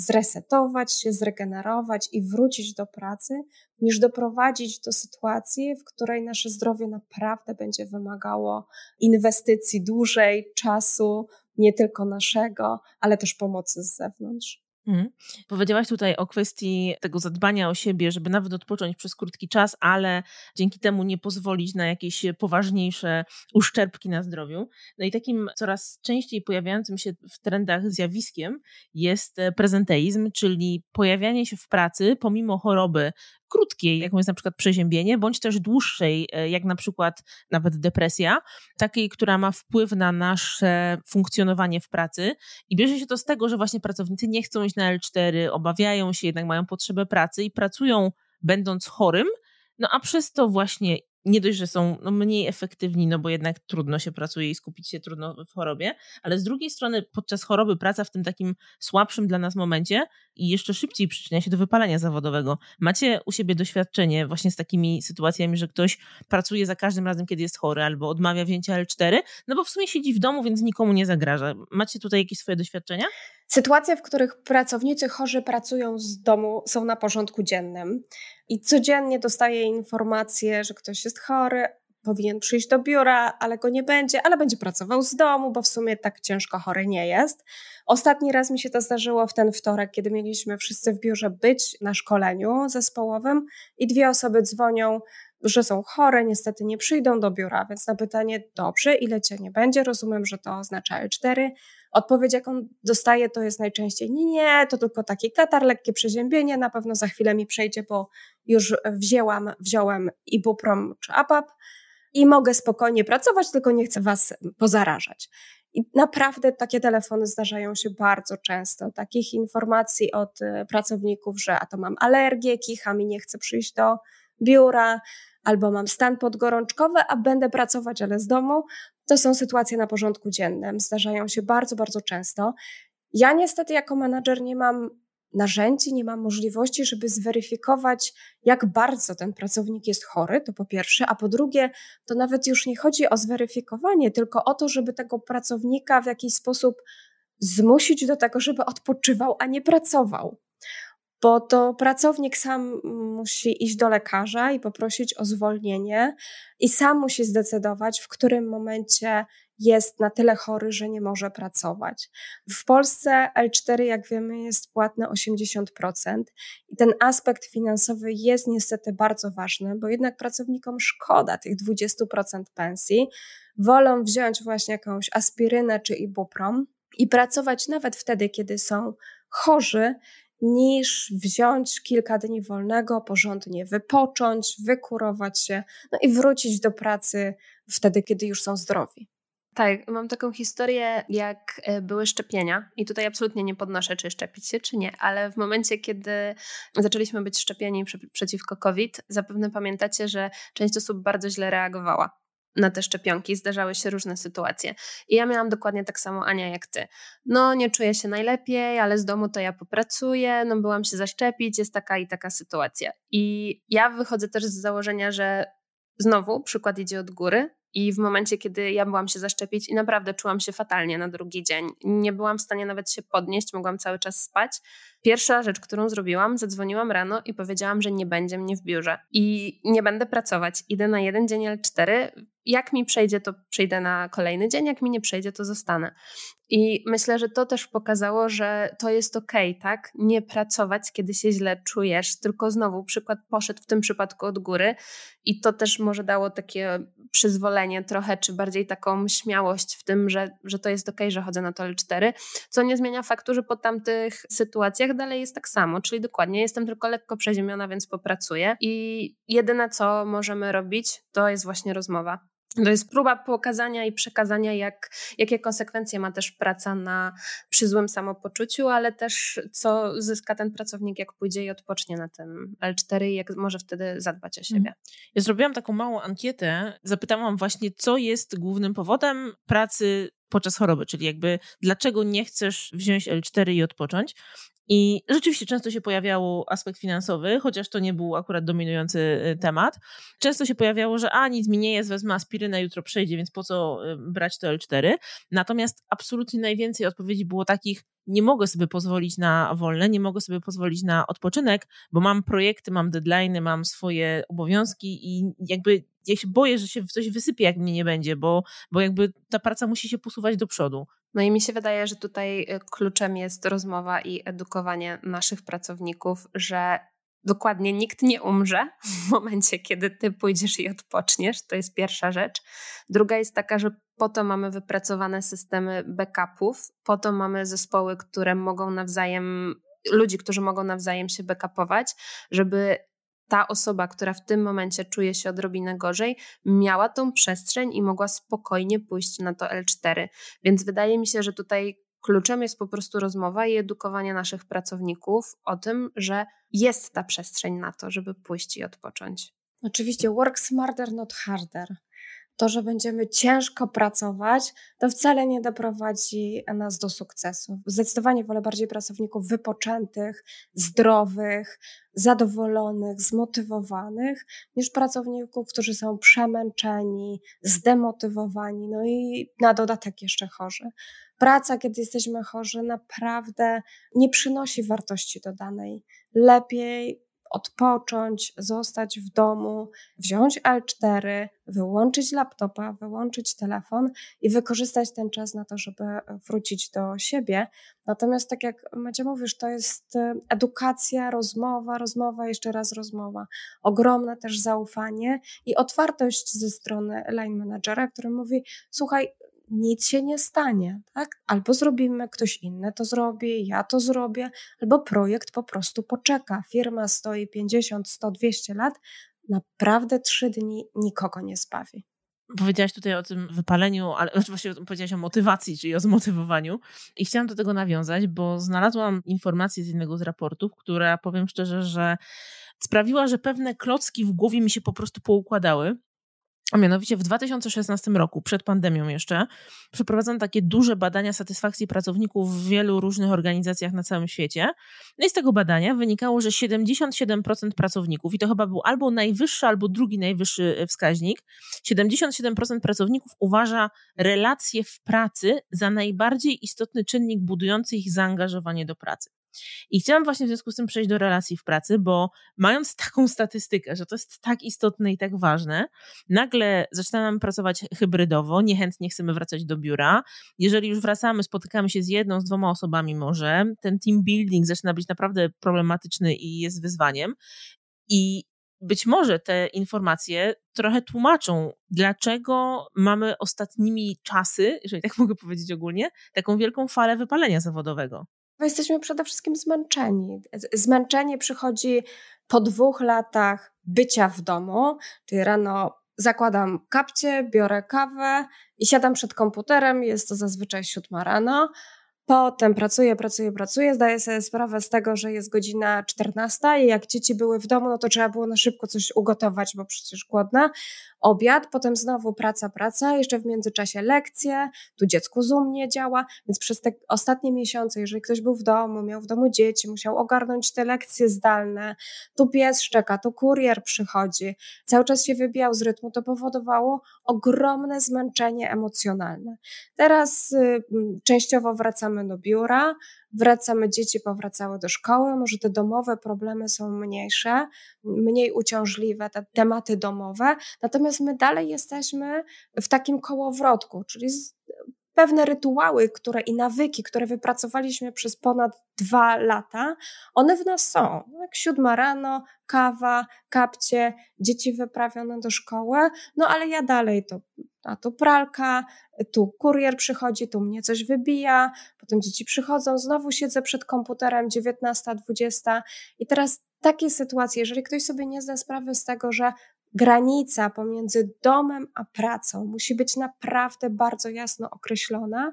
zresetować się, zregenerować i wrócić do pracy, niż doprowadzić do sytuacji, w której nasze zdrowie naprawdę będzie wymagało inwestycji dłużej, czasu, nie tylko naszego, ale też pomocy z zewnątrz. Mhm. Powiedziałaś tutaj o kwestii tego zadbania o siebie, żeby nawet odpocząć przez krótki czas, ale dzięki temu nie pozwolić na jakieś poważniejsze uszczerbki na zdrowiu. No i takim coraz częściej pojawiającym się w trendach zjawiskiem jest prezenteizm, czyli pojawianie się w pracy pomimo choroby krótkiej, jaką jest na przykład przeziębienie, bądź też dłuższej, e, jak na przykład nawet depresja, takiej, która ma wpływ na nasze funkcjonowanie w pracy. I bierze się to z tego, że właśnie pracownicy nie chcą iść na L4, obawiają się, jednak mają potrzebę pracy i pracują będąc chorym, no a przez to właśnie nie dość, że są no, mniej efektywni, no bo jednak trudno się pracuje i skupić się trudno w chorobie, ale z drugiej strony podczas choroby praca w tym takim słabszym dla nas momencie i jeszcze szybciej przyczynia się do wypalenia zawodowego. Macie u siebie doświadczenie właśnie z takimi sytuacjami, że ktoś pracuje za każdym razem, kiedy jest chory albo odmawia wzięcia L4, no bo w sumie siedzi w domu, więc nikomu nie zagraża. Macie tutaj jakieś swoje doświadczenia? Sytuacje, w których pracownicy chorzy pracują z domu, są na porządku dziennym i codziennie dostaję informacje, że ktoś jest chory, powinien przyjść do biura, ale go nie będzie, ale będzie pracował z domu, bo w sumie tak ciężko chory nie jest. Ostatni raz mi się to zdarzyło w ten wtorek, kiedy mieliśmy wszyscy w biurze być na szkoleniu zespołowym i dwie osoby dzwonią, że są chore, niestety nie przyjdą do biura, więc na pytanie, dobrze, ile cię nie będzie, rozumiem, że to oznacza L4. Odpowiedź, jaką dostaję, to jest najczęściej nie, nie, to tylko taki katar, lekkie przeziębienie, na pewno za chwilę mi przejdzie, bo już wzięłam, wziąłem ibuprom czy apap i mogę spokojnie pracować, tylko nie chcę was pozarażać. I naprawdę takie telefony zdarzają się bardzo często. Takich informacji od e, pracowników, że a to mam alergię, kicha mi nie chce przyjść do biura, albo mam stan podgorączkowy, a będę pracować, ale z domu. To są sytuacje na porządku dziennym. Zdarzają się bardzo, bardzo często. Ja niestety jako menadżer nie mam narzędzi, nie mam możliwości, żeby zweryfikować, jak bardzo ten pracownik jest chory, to po pierwsze, a po drugie, to nawet już nie chodzi o zweryfikowanie, tylko o to, żeby tego pracownika w jakiś sposób zmusić do tego, żeby odpoczywał, a nie pracował bo to pracownik sam musi iść do lekarza i poprosić o zwolnienie, i sam musi zdecydować, w którym momencie jest na tyle chory, że nie może pracować. W Polsce L4, jak wiemy, jest płatne 80%, i ten aspekt finansowy jest niestety bardzo ważny, bo jednak pracownikom szkoda tych 20% pensji. Wolą wziąć właśnie jakąś aspirynę czy ibuprom i pracować nawet wtedy, kiedy są chorzy, niż wziąć kilka dni wolnego, porządnie wypocząć, wykurować się, no i wrócić do pracy wtedy, kiedy już są zdrowi. Tak, mam taką historię, jak e, były szczepienia, i tutaj absolutnie nie podnoszę, czy szczepić się, czy nie, ale w momencie, kiedy zaczęliśmy być szczepieni przeciwko COVID, zapewne pamiętacie, że część osób bardzo źle reagowała na te szczepionki, zdarzały się różne sytuacje. I ja miałam dokładnie tak samo, Ania, jak ty. No, nie czuję się najlepiej, ale z domu to ja popracuję, no byłam się zaszczepić, jest taka i taka sytuacja. I ja wychodzę też z założenia, że znowu przykład idzie od góry, i w momencie, kiedy ja byłam się zaszczepić i naprawdę czułam się fatalnie na drugi dzień, nie byłam w stanie nawet się podnieść, mogłam cały czas spać, Pierwsza rzecz, którą zrobiłam, zadzwoniłam rano i powiedziałam, że nie będzie mnie w biurze i nie będę pracować. Idę na jeden dzień L4. Jak mi przejdzie, to przyjdę na kolejny dzień, jak mi nie przejdzie, to zostanę. I myślę, że to też pokazało, że to jest okej, tak? Nie pracować, kiedy się źle czujesz, tylko znowu przykład poszedł w tym przypadku od góry i to też może dało takie przyzwolenie trochę, czy bardziej taką śmiałość w tym, że, że to jest okej, że chodzę na to L4, co nie zmienia faktu, że po tamtych sytuacjach dalej jest tak samo, czyli dokładnie jestem tylko lekko przeziemiona, więc popracuję i jedyne, co możemy robić, to jest właśnie rozmowa to jest próba pokazania i przekazania, jak, jakie konsekwencje ma też praca na, przy złym samopoczuciu, ale też co zyska ten pracownik, jak pójdzie i odpocznie na tym L4 i jak może wtedy zadbać o siebie. Mhm. Ja zrobiłam taką małą ankietę, zapytałam właśnie, co jest głównym powodem pracy podczas choroby, czyli jakby dlaczego nie chcesz wziąć L4 i odpocząć. I rzeczywiście często się pojawiał aspekt finansowy, chociaż to nie był akurat dominujący y, temat. Często się pojawiało, że a nic mi nie jest, wezmę aspirynę, jutro przejdzie, więc po co y, brać to L4. Natomiast absolutnie najwięcej odpowiedzi było takich, nie mogę sobie pozwolić na wolne, nie mogę sobie pozwolić na odpoczynek, bo mam projekty, mam deadlines, mam swoje obowiązki i jakby ja się boję, że się coś wysypie, jak mnie nie będzie, bo, bo jakby ta praca musi się posuwać do przodu. No i mi się wydaje, że tutaj y, kluczem jest rozmowa i edukowanie naszych pracowników, że dokładnie nikt nie umrze w momencie, kiedy ty pójdziesz i odpoczniesz. To jest pierwsza rzecz. Druga jest taka, że po to mamy wypracowane systemy backupów, po to mamy zespoły, które mogą nawzajem, ludzi, którzy mogą nawzajem się backupować, żeby ta osoba, która w tym momencie czuje się odrobinę gorzej, miała tą przestrzeń i mogła spokojnie pójść na to L4. Więc wydaje mi się, że tutaj kluczem jest po prostu rozmowa i edukowanie naszych pracowników o tym, że jest ta przestrzeń na to, żeby pójść i odpocząć. Oczywiście, work smarter, not harder to, że będziemy ciężko pracować, to wcale nie doprowadzi nas do sukcesu. Zdecydowanie wolę bardziej pracowników wypoczętych, zdrowych, zadowolonych, zmotywowanych, niż pracowników, którzy są przemęczeni, zdemotywowani, no i na dodatek jeszcze chorzy. Praca, kiedy jesteśmy chorzy, naprawdę nie przynosi wartości dodanej. Lepiej odpocząć, zostać w domu, wziąć L4, wyłączyć laptopa, wyłączyć telefon i wykorzystać ten czas na to, żeby wrócić do siebie. Natomiast, tak jak Macie mówisz, to jest e, edukacja, rozmowa, rozmowa, jeszcze raz rozmowa. Ogromne też zaufanie i otwartość ze strony line managera, który mówi: Słuchaj, nic się nie stanie, tak? Albo zrobimy, ktoś inny to zrobi, ja to zrobię, albo projekt po prostu poczeka. Firma stoi 50, 100, 200 lat, naprawdę trzy dni nikogo nie zbawi. Powiedziałaś tutaj o tym wypaleniu, ale właściwie powiedziałaś o motywacji, czyli o zmotywowaniu. I chciałam do tego nawiązać, bo znalazłam informację z jednego z raportów, która powiem szczerze, że sprawiła, że pewne klocki w głowie mi się po prostu poukładały. A mianowicie w 2016 roku, przed pandemią jeszcze, przeprowadzono takie duże badania satysfakcji pracowników w wielu różnych organizacjach na całym świecie. No i z tego badania wynikało, że 77% pracowników, i to chyba był albo najwyższy, albo drugi najwyższy e, wskaźnik, 77% pracowników uważa relacje w pracy za najbardziej istotny czynnik budujący ich zaangażowanie do pracy. I chciałam właśnie w związku z tym przejść do relacji w pracy, bo mając taką statystykę, że to jest tak istotne i tak ważne, nagle zaczynamy pracować hybrydowo, niechętnie chcemy wracać do biura. Jeżeli już wracamy, spotykamy się z jedną, z dwoma osobami może, ten team building zaczyna być naprawdę problematyczny i jest wyzwaniem. I być może te informacje trochę tłumaczą, dlaczego mamy ostatnimi czasy, jeżeli tak mogę powiedzieć ogólnie, taką wielką falę wypalenia zawodowego bo jesteśmy przede wszystkim zmęczeni. Zmęczenie przychodzi po dwóch latach bycia w domu, czyli rano zakładam kapcie, biorę kawę i siadam przed komputerem, jest to zazwyczaj siódma rano, Potem pracuję, pracuję, pracuję, zdaję sobie sprawę z tego, że jest godzina 14 i jak dzieci były w domu, no to trzeba było na szybko coś ugotować, bo przecież głodna. Obiad, potem znowu praca, praca, jeszcze w międzyczasie lekcje, tu dziecku Zoom nie działa, więc przez te ostatnie miesiące, jeżeli ktoś był w domu, miał w domu dzieci, musiał ogarnąć te lekcje zdalne, tu pies szczeka, tu kurier przychodzi, cały czas się wybijał z rytmu, to powodowało ogromne zmęczenie emocjonalne. Teraz y, częściowo wracamy do biura, wracamy, dzieci powracały do szkoły, może te domowe problemy są mniejsze, mniej uciążliwe, te tematy domowe, natomiast my dalej jesteśmy w takim kołowrotku, czyli pewne rytuały które, i nawyki, które wypracowaliśmy przez ponad dwa lata, one w nas są. Jak siódma rano, kawa, kapcie, dzieci wyprawione do szkoły, no ale ja dalej to, a tu pralka, tu kurier przychodzi, tu mnie coś wybija, potem dzieci przychodzą, znowu siedzę przed komputerem 19, 20 i teraz takie sytuacje, jeżeli ktoś sobie nie zda sprawy z tego, że granica pomiędzy domem a pracą musi być naprawdę bardzo jasno określona,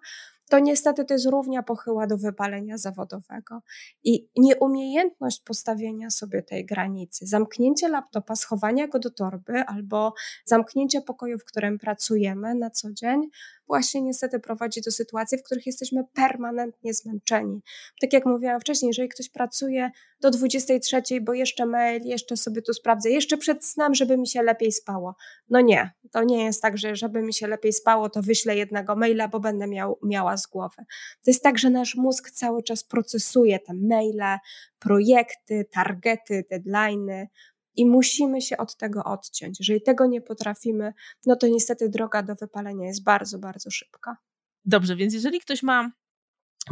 to niestety to jest równia pochyła do wypalenia zawodowego. I nieumiejętność postawienia sobie tej granicy, zamknięcie laptopa, schowania go do torby albo zamknięcie pokoju, w którym pracujemy na co dzień, właśnie niestety prowadzi do sytuacji, w których jesteśmy permanentnie zmęczeni. Tak jak mówiłam wcześniej, jeżeli ktoś pracuje do 23, bo jeszcze mail, jeszcze sobie tu sprawdzę, jeszcze przed snem, żeby mi się lepiej spało. No nie, to nie jest tak, że żeby mi się lepiej spało, to wyślę jednego maila, bo będę miał, miała z głowy. To jest tak, że nasz mózg cały czas procesuje te maile, projekty, targety, deadlines, i musimy się od tego odciąć. Jeżeli tego nie potrafimy, no to niestety droga do wypalenia jest bardzo, bardzo szybka. Dobrze, więc jeżeli ktoś ma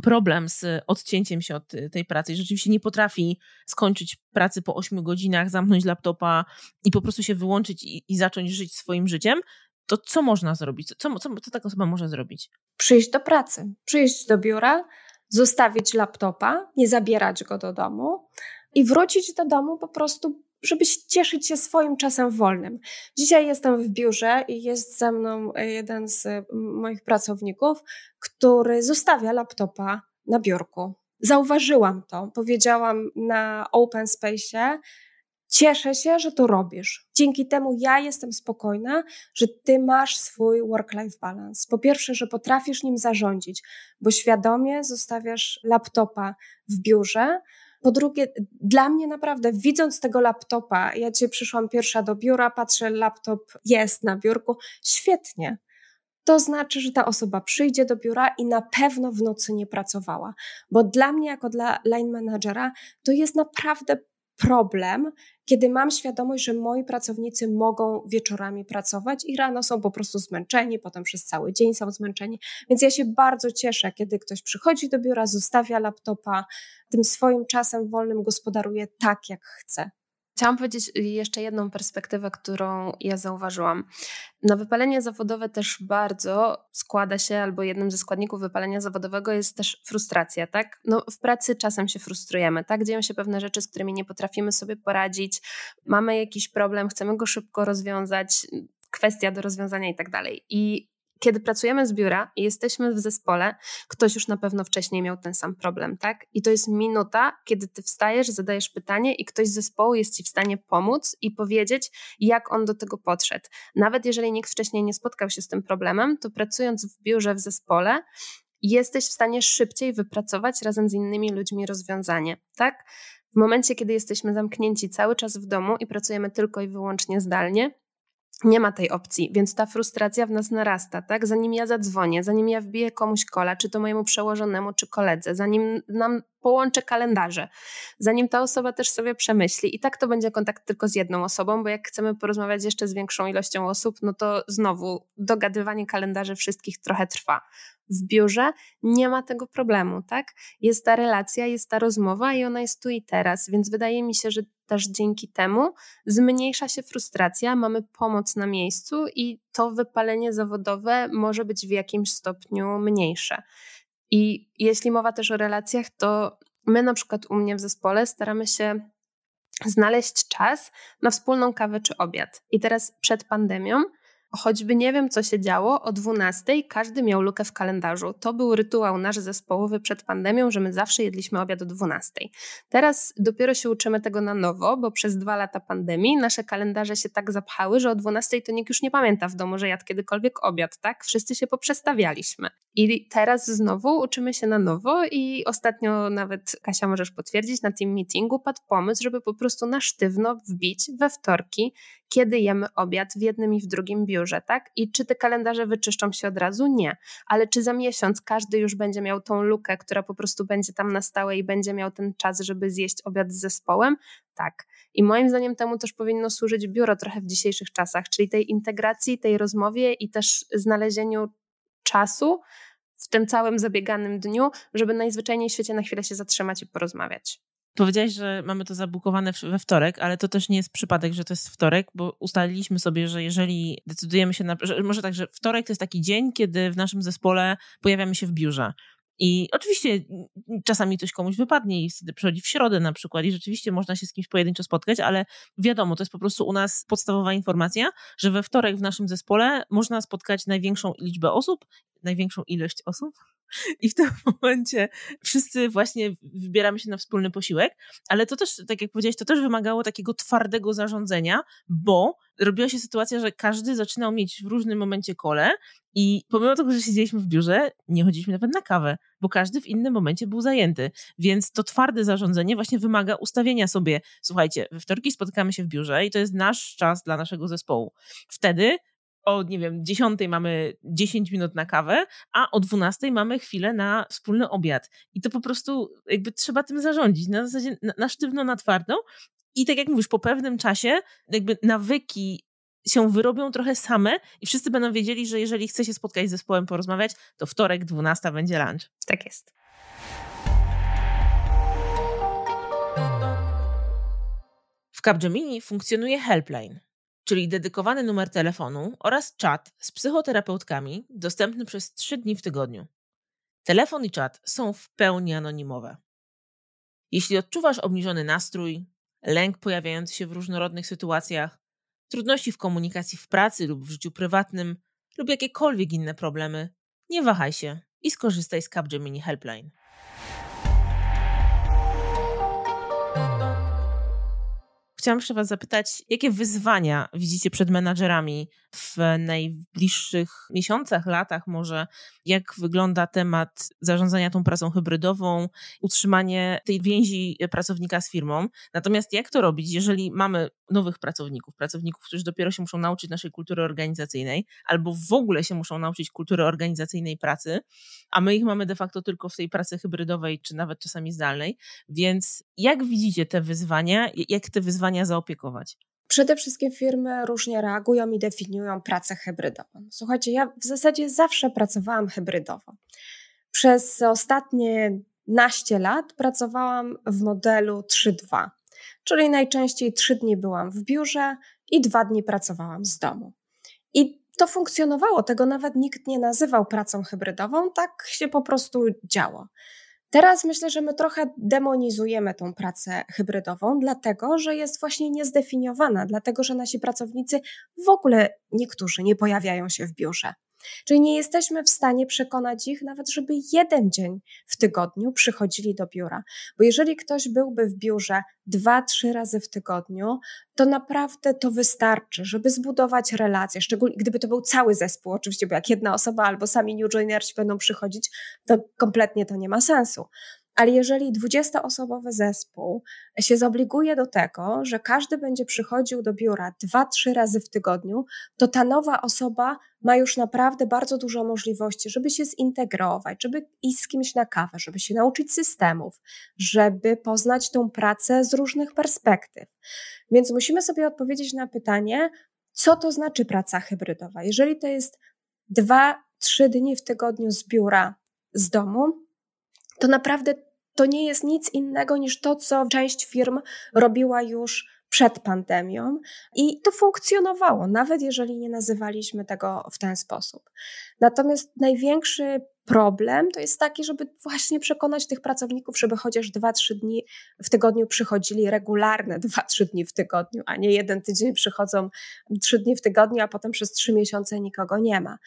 problem z odcięciem się od tej pracy i rzeczywiście nie potrafi skończyć pracy po 8 godzinach, zamknąć laptopa i po prostu się wyłączyć i, i zacząć żyć swoim życiem, to co można zrobić? Co, co, co taka osoba może zrobić? Przyjść do pracy, przyjść do biura, zostawić laptopa, nie zabierać go do domu i wrócić do domu po prostu żeby cieszyć się swoim czasem wolnym. Dzisiaj jestem w biurze i jest ze mną e, jeden z moich pracowników, który zostawia laptopa na biurku. Zauważyłam to, powiedziałam na Open Space. Cieszę się, że to robisz. Dzięki temu ja jestem spokojna, że ty masz swój work-life balance. Po pierwsze, że potrafisz nim zarządzić, bo świadomie zostawiasz laptopa w biurze, po drugie, dla mnie naprawdę, widząc tego laptopa, ja dzisiaj przyszłam pierwsza do biura, patrzę, laptop jest na biurku, świetnie. To znaczy, że ta osoba przyjdzie do biura i na pewno w nocy nie pracowała. Bo dla mnie, jako dla line managera, to jest naprawdę problem, kiedy mam świadomość, że moi pracownicy mogą wieczorami pracować i rano są po prostu zmęczeni, potem przez cały dzień są zmęczeni. Więc ja się bardzo cieszę, kiedy ktoś przychodzi do biura, zostawia laptopa, tym swoim czasem wolnym gospodaruje tak, jak chce. Chciałam powiedzieć jeszcze jedną perspektywę, którą ja zauważyłam. Na wypalenie zawodowe też bardzo składa się, albo jednym ze składników wypalenia zawodowego jest też frustracja, tak? No, w pracy czasem się frustrujemy, tak? Dzieją się pewne rzeczy, z którymi nie potrafimy sobie poradzić, mamy jakiś problem, chcemy go szybko rozwiązać, kwestia do rozwiązania i tak dalej. I kiedy pracujemy z biura i jesteśmy w zespole, ktoś już na pewno wcześniej miał ten sam problem, tak? I to jest minuta, kiedy ty wstajesz, zadajesz pytanie i ktoś z zespołu jest ci w stanie pomóc i powiedzieć, jak on do tego podszedł. Nawet jeżeli nikt wcześniej nie spotkał się z tym problemem, to pracując w biurze, w zespole, jesteś w stanie szybciej wypracować razem z innymi ludźmi rozwiązanie, tak? W momencie, kiedy jesteśmy zamknięci cały czas w domu i pracujemy tylko i wyłącznie zdalnie, nie ma tej opcji, więc ta frustracja w nas narasta, tak? Zanim ja zadzwonię, zanim ja wbiję komuś kola, czy to mojemu przełożonemu, czy koledze, zanim nam połączę kalendarze, zanim ta osoba też sobie przemyśli. I tak to będzie kontakt tylko z jedną osobą, bo jak chcemy porozmawiać jeszcze z większą ilością osób, no to znowu dogadywanie kalendarzy wszystkich trochę trwa w biurze nie ma tego problemu, tak? Jest ta relacja, jest ta rozmowa i ona jest tu i teraz, więc wydaje mi się, że też dzięki temu zmniejsza się frustracja, mamy pomoc na miejscu i to wypalenie zawodowe może być w jakimś stopniu mniejsze. I jeśli mowa też o relacjach, to my na przykład u mnie w zespole staramy się znaleźć czas na wspólną kawę czy obiad. I teraz przed pandemią choćby nie wiem, co się działo, o 12 każdy miał lukę w kalendarzu. To był rytuał nasz zespołowy przed pandemią, że my zawsze jedliśmy obiad o 12. Teraz dopiero się uczymy tego na nowo, bo przez dwa lata pandemii nasze kalendarze się tak zapchały, że o 12 to nikt już nie pamięta w domu, że jadł kiedykolwiek obiad, tak? Wszyscy się poprzestawialiśmy. I teraz znowu uczymy się na nowo i ostatnio nawet, Kasia możesz potwierdzić, na tym meetingu padł pomysł, żeby po prostu na sztywno wbić we wtorki kiedy jemy obiad w jednym i w drugim biurze, tak? I czy te kalendarze wyczyszczą się od razu? Nie. Ale czy za miesiąc każdy już będzie miał tą lukę, która po prostu będzie tam na stałe i będzie miał ten czas, żeby zjeść obiad z zespołem? Tak. I moim zdaniem temu też powinno służyć biuro trochę w dzisiejszych czasach, czyli tej integracji, tej rozmowie i też znalezieniu czasu w tym całym zabieganym dniu, żeby najzwyczajniej w świecie na chwilę się zatrzymać i porozmawiać. Powiedziałeś, że mamy to zabukowane we wtorek, ale to też nie jest przypadek, że to jest wtorek, bo ustaliliśmy sobie, że jeżeli decydujemy się na. Że może tak, że wtorek to jest taki dzień, kiedy w naszym zespole pojawiamy się w biurze. I oczywiście czasami coś komuś wypadnie i wtedy przychodzi w środę na przykład i rzeczywiście można się z kimś pojedynczo spotkać, ale wiadomo, to jest po prostu u nas podstawowa informacja, że we wtorek w naszym zespole można spotkać największą liczbę osób, największą ilość osób, i w tym momencie wszyscy właśnie wybieramy się na wspólny posiłek, ale to też, tak jak powiedziałeś, to też wymagało takiego twardego zarządzenia, bo robiła się sytuacja, że każdy zaczynał mieć w różnym momencie kole i pomimo tego, że siedzieliśmy w biurze, nie chodziliśmy nawet na kawę, bo każdy w innym momencie był zajęty. Więc to twarde zarządzanie właśnie wymaga ustawienia sobie, słuchajcie, we wtorki spotykamy się w biurze i to jest nasz czas dla naszego zespołu. Wtedy o, nie wiem, 10 mamy 10 minut na kawę, a o 12 mamy chwilę na wspólny obiad. I to po prostu jakby trzeba tym zarządzić na zasadzie na, na sztywno, na twardo. I tak jak mówisz, po pewnym czasie jakby nawyki się wyrobią trochę same i wszyscy będą wiedzieli, że jeżeli chce się spotkać z zespołem, porozmawiać, to wtorek 12 będzie lunch. Tak jest. W Capgemini funkcjonuje helpline czyli dedykowany numer telefonu oraz czat z psychoterapeutkami dostępny przez 3 dni w tygodniu. Telefon i czat są w pełni anonimowe. Jeśli odczuwasz obniżony nastrój, lęk pojawiający się w różnorodnych sytuacjach, trudności w komunikacji w pracy lub w życiu prywatnym lub jakiekolwiek inne problemy, nie wahaj się i skorzystaj z Capgemini Helpline. Chciałam jeszcze Was zapytać, jakie wyzwania widzicie przed menadżerami w najbliższych miesiącach, latach może? Jak wygląda temat zarządzania tą pracą hybrydową, utrzymanie tej więzi pracownika z firmą? Natomiast jak to robić, jeżeli mamy nowych pracowników, pracowników, którzy dopiero się muszą nauczyć naszej kultury organizacyjnej, albo w ogóle się muszą nauczyć kultury organizacyjnej pracy, a my ich mamy de facto tylko w tej pracy hybrydowej, czy nawet czasami zdalnej. Więc jak widzicie te wyzwania, jak te wyzwania zaopiekować? Przede wszystkim firmy różnie reagują i definiują pracę hybrydową. Słuchajcie, ja w zasadzie zawsze pracowałam hybrydowo. Przez ostatnie naście lat pracowałam w modelu 3-2, czyli najczęściej 3 dni byłam w biurze i 2 dni pracowałam z domu. I to funkcjonowało, tego nawet nikt nie nazywał pracą hybrydową, tak się po prostu działo. Teraz myślę, że my trochę demonizujemy tą pracę hybrydową, dlatego że jest właśnie niezdefiniowana, dlatego że nasi pracownicy w ogóle niektórzy nie pojawiają się w biurze. Czyli nie jesteśmy w stanie przekonać ich nawet, żeby jeden dzień w tygodniu przychodzili do biura. Bo jeżeli ktoś byłby w biurze dwa, trzy razy w tygodniu, to naprawdę to wystarczy, żeby zbudować relacje, szczególnie gdyby to był cały zespół, oczywiście, bo jak jedna osoba albo sami new joinersi będą przychodzić, to kompletnie to nie ma sensu. Ale jeżeli 20-osobowy zespół się zobliguje do tego, że każdy będzie przychodził do biura 2-3 razy w tygodniu, to ta nowa osoba ma już naprawdę bardzo dużo możliwości, żeby się zintegrować, żeby iść z kimś na kawę, żeby się nauczyć systemów, żeby poznać tą pracę z różnych perspektyw. Więc musimy sobie odpowiedzieć na pytanie, co to znaczy praca hybrydowa. Jeżeli to jest 2-3 dni w tygodniu z biura, z domu, to naprawdę to nie jest nic innego niż to, co część firm robiła już przed pandemią i to funkcjonowało, nawet jeżeli nie nazywaliśmy tego w ten sposób. Natomiast największy problem to jest taki, żeby właśnie przekonać tych pracowników, żeby chociaż 2-3 dni w tygodniu przychodzili regularne 2-3 dni w tygodniu, a nie jeden tydzień przychodzą 3 dni w tygodniu, a potem przez 3 miesiące nikogo nie ma.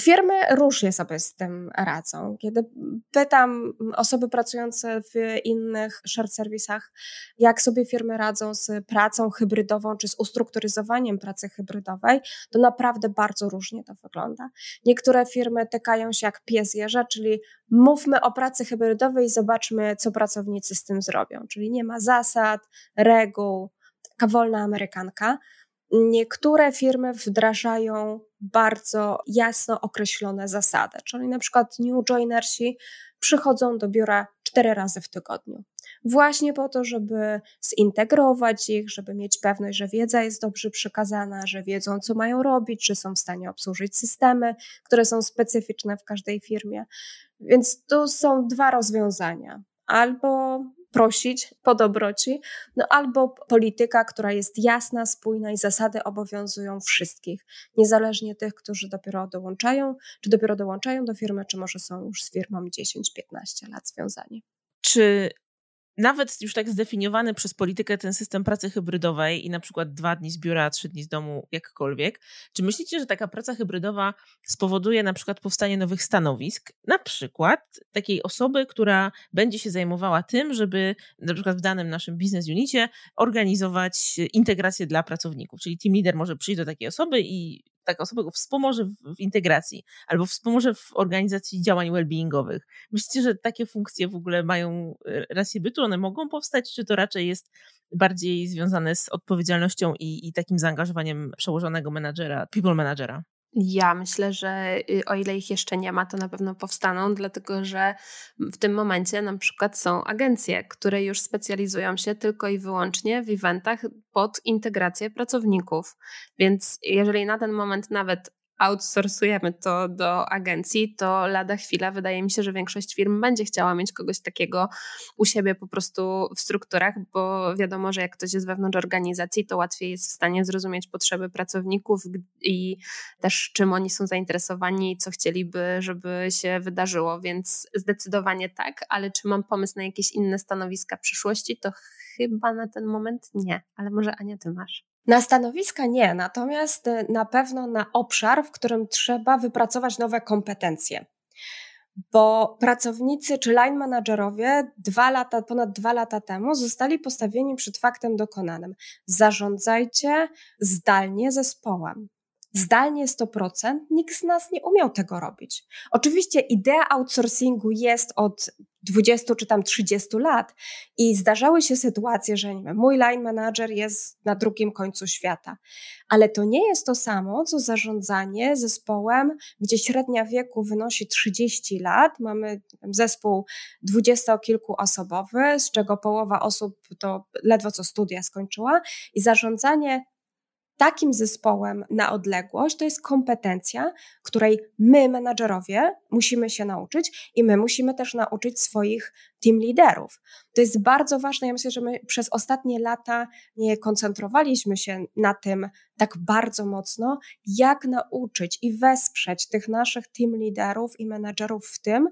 Firmy różnie sobie z tym radzą. Kiedy pytam osoby pracujące w innych shared serwisach, jak sobie firmy radzą z pracą hybrydową czy z ustrukturyzowaniem pracy hybrydowej, to naprawdę bardzo różnie to wygląda. Niektóre firmy tykają się jak pies jeża, czyli mówmy o pracy hybrydowej i zobaczmy, co pracownicy z tym zrobią. Czyli nie ma zasad, reguł, taka wolna amerykanka. Niektóre firmy wdrażają bardzo jasno określone zasady, czyli na przykład new joinersi przychodzą do biura cztery razy w tygodniu. Właśnie po to, żeby zintegrować ich, żeby mieć pewność, że wiedza jest dobrze przekazana, że wiedzą, co mają robić, że są w stanie obsłużyć systemy, które są specyficzne w każdej firmie. Więc tu są dwa rozwiązania. Albo prosić po dobroci, no albo polityka, która jest jasna, spójna i zasady obowiązują wszystkich, niezależnie tych, którzy dopiero dołączają, czy dopiero dołączają do firmy, czy może są już z firmą 10-15 lat związani. Czy nawet już tak zdefiniowany przez politykę ten system pracy hybrydowej i na przykład dwa dni z biura, trzy dni z domu, jakkolwiek, czy myślicie, że taka praca hybrydowa spowoduje na przykład powstanie nowych stanowisk, na przykład takiej osoby, która będzie się zajmowała tym, żeby na przykład w danym naszym biznes unicie organizować integrację dla pracowników, czyli team leader może przyjść do takiej osoby i taka osoba go wspomoże w, w, integracji albo wspomoże w organizacji działań well-beingowych. Myślicie, że takie funkcje w ogóle mają e, rację bytu? One mogą powstać, czy to raczej jest bardziej związane z odpowiedzialnością i, i takim zaangażowaniem przełożonego menadżera, people managera? Ja myślę, że y, o ile ich jeszcze nie ma, to na pewno powstaną, dlatego że w tym momencie na przykład są agencje, które już specjalizują się tylko i wyłącznie w eventach pod integrację pracowników. Więc jeżeli na ten moment nawet outsourcujemy to do agencji, to lada chwila wydaje mi się, że większość firm będzie chciała mieć kogoś takiego u siebie po prostu w strukturach, bo wiadomo, że jak ktoś jest wewnątrz organizacji, to łatwiej jest w stanie zrozumieć potrzeby pracowników i też czym oni są zainteresowani, co chcieliby, żeby się wydarzyło, więc zdecydowanie tak, ale czy mam pomysł na jakieś inne stanowiska przyszłości, to chyba na ten moment nie, ale może Ania, ty masz. Na stanowiska nie, natomiast y, na pewno na obszar, w którym trzeba wypracować nowe kompetencje. Bo pracownicy czy line managerowie dwa lata, ponad dwa lata temu zostali postawieni przed faktem dokonanym. Zarządzajcie zdalnie zespołem zdalnie 100%, nikt z nas nie umiał tego robić. Oczywiście idea outsourcingu jest od 20 czy tam 30 lat i zdarzały się sytuacje, że nie wiem, mój line manager jest na drugim końcu świata, ale to nie jest to samo, co zarządzanie zespołem, gdzie średnia wieku wynosi 30 lat, mamy zespół dwudziestokilkuosobowy, z czego połowa osób to ledwo co studia skończyła i zarządzanie takim zespołem na odległość to jest kompetencja, której my, menadżerowie, musimy się nauczyć i my musimy też nauczyć swoich team liderów. To jest bardzo ważne. Ja myślę, że my przez ostatnie lata nie koncentrowaliśmy się na tym tak bardzo mocno, jak nauczyć i wesprzeć tych naszych team liderów i menadżerów w tym,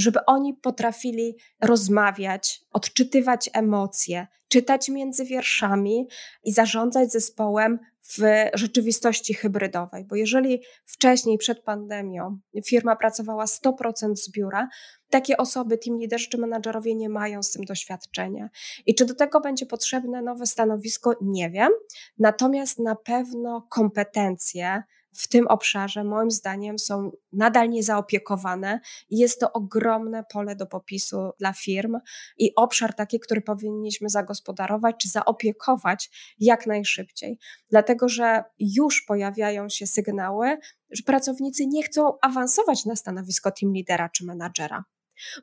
żeby oni potrafili rozmawiać, odczytywać emocje, czytać między wierszami i zarządzać zespołem w rzeczywistości hybrydowej. Bo jeżeli wcześniej, przed pandemią, firma pracowała 100% z biura, takie osoby, team liderzy czy menadżerowie nie mają z tym doświadczenia. I czy do tego będzie potrzebne nowe stanowisko? Nie wiem. Natomiast na pewno kompetencje, w tym obszarze, moim zdaniem, są nadal niezaopiekowane i jest to ogromne pole do popisu dla firm i obszar taki, który powinniśmy zagospodarować czy zaopiekować jak najszybciej. Dlatego, że już pojawiają się sygnały, że pracownicy nie chcą awansować na stanowisko team lidera czy menadżera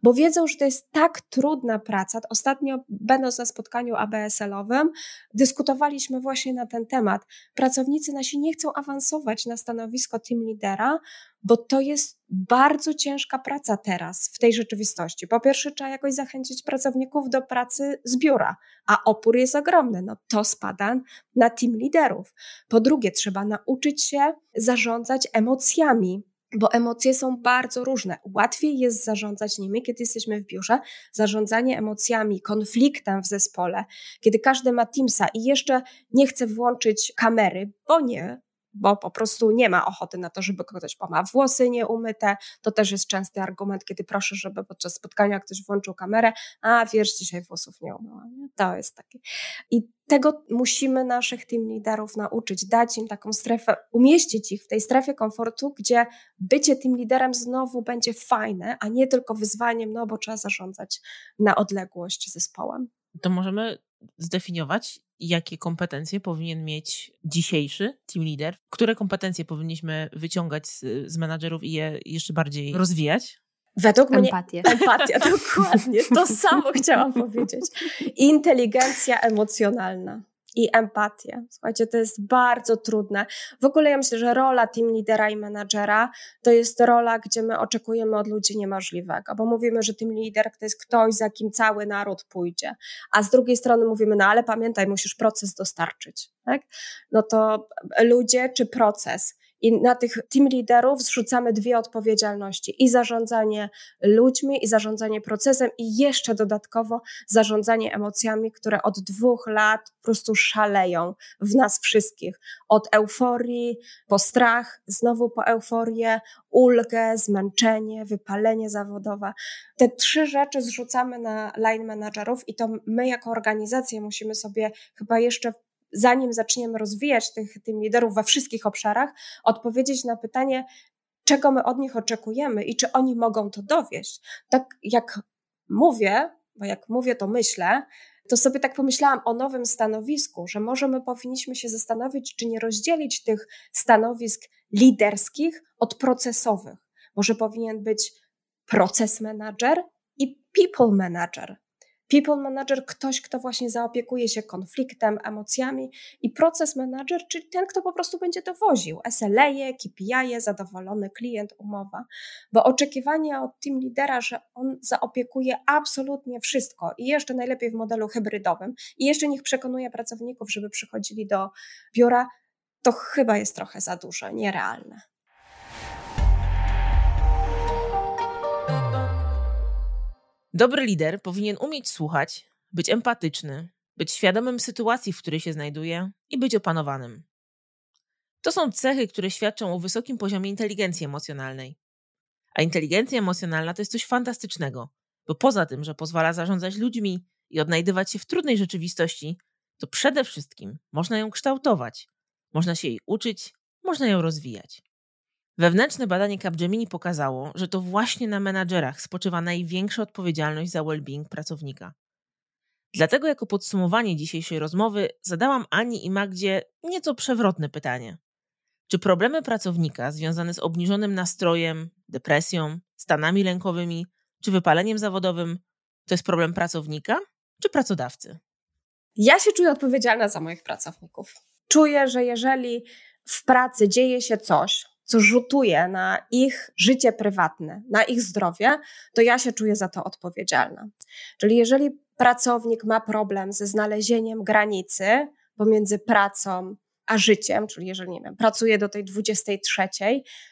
bo wiedzą, że to jest tak trudna praca. Ostatnio, będąc na spotkaniu ABSL-owym, dyskutowaliśmy właśnie na ten temat. Pracownicy nasi nie chcą awansować na stanowisko team lidera, bo to jest bardzo ciężka praca teraz w tej rzeczywistości. Po pierwsze, trzeba jakoś zachęcić pracowników do pracy z biura, a opór jest ogromny. No to spada na team liderów. Po drugie, trzeba nauczyć się zarządzać emocjami bo emocje są bardzo różne. Łatwiej jest zarządzać nimi, kiedy jesteśmy w biurze. Zarządzanie emocjami, konfliktem w zespole, kiedy każdy ma Teamsa i jeszcze nie chce włączyć kamery, bo nie, bo po prostu nie ma ochoty na to, żeby ktoś pomał włosy nieumyte. To też jest częsty argument, kiedy proszę, żeby podczas spotkania ktoś włączył kamerę, a wiesz, dzisiaj włosów nie umyłam. To jest takie. I tego musimy naszych team liderów nauczyć, dać im taką strefę, umieścić ich w tej strefie komfortu, gdzie bycie team liderem znowu będzie fajne, a nie tylko wyzwaniem, no bo trzeba zarządzać na odległość zespołem. To możemy zdefiniować, jakie kompetencje powinien mieć dzisiejszy team leader, które kompetencje powinniśmy wyciągać z, z menadżerów i je jeszcze bardziej rozwijać? Według Empatię. mnie empatia, dokładnie. To samo chciałam powiedzieć. Inteligencja emocjonalna i empatię. Słuchajcie, to jest bardzo trudne. W ogóle ja myślę, że rola team lidera i menadżera to jest rola, gdzie my oczekujemy od ludzi niemożliwego, bo mówimy, że team lider to jest ktoś, za kim cały naród pójdzie, a z drugiej strony mówimy, no ale pamiętaj, musisz proces dostarczyć. Tak? No to ludzie czy proces? I na tych team liderów zrzucamy dwie odpowiedzialności: i zarządzanie ludźmi, i zarządzanie procesem, i jeszcze dodatkowo zarządzanie emocjami, które od dwóch lat po prostu szaleją w nas wszystkich. Od euforii po strach, znowu po euforię, ulgę, zmęczenie, wypalenie zawodowe. Te trzy rzeczy zrzucamy na line managerów, i to my jako organizacja musimy sobie chyba jeszcze zanim zaczniemy rozwijać tych, tych liderów we wszystkich obszarach, odpowiedzieć na pytanie, czego my od nich oczekujemy i czy oni mogą to dowieść. Tak jak mówię, bo jak mówię, to myślę, to sobie tak pomyślałam o nowym stanowisku, że może my powinniśmy się zastanowić, czy nie rozdzielić tych stanowisk liderskich od procesowych. Może powinien być proces manager i people manager. People manager, ktoś, kto właśnie zaopiekuje się konfliktem, emocjami i proces manager, czyli ten, kto po prostu będzie dowoził SLA, KPI, zadowolony klient, umowa. Bo oczekiwanie od team lidera, że on zaopiekuje absolutnie wszystko i jeszcze najlepiej w modelu hybrydowym i jeszcze niech przekonuje pracowników, żeby przychodzili do biura, to chyba jest trochę za dużo, nierealne. Dobry lider powinien umieć słuchać, być empatyczny, być świadomym sytuacji, w której się znajduje i być opanowanym. To są cechy, które świadczą o wysokim poziomie inteligencji emocjonalnej. A inteligencja emocjonalna to jest coś fantastycznego, bo poza tym, że pozwala zarządzać ludźmi i odnajdywać się w trudnej rzeczywistości, to przede wszystkim można ją kształtować, można się jej uczyć, można ją rozwijać. Wewnętrzne badanie Capgemini pokazało, że to właśnie na menadżerach spoczywa największa odpowiedzialność za well-being pracownika. Dlatego jako podsumowanie dzisiejszej rozmowy zadałam Ani i Magdzie nieco przewrotne pytanie. Czy problemy pracownika związane z obniżonym nastrojem, depresją, stanami lękowymi czy wypaleniem zawodowym to jest problem pracownika czy pracodawcy? Ja się czuję odpowiedzialna za moich pracowników. Czuję, że jeżeli w pracy dzieje się coś, co rzutuje na ich życie prywatne, na ich zdrowie, to ja się czuję za to odpowiedzialna. Czyli jeżeli pracownik ma problem ze znalezieniem granicy pomiędzy pracą a życiem, czyli jeżeli, nie wiem, pracuję do tej 23,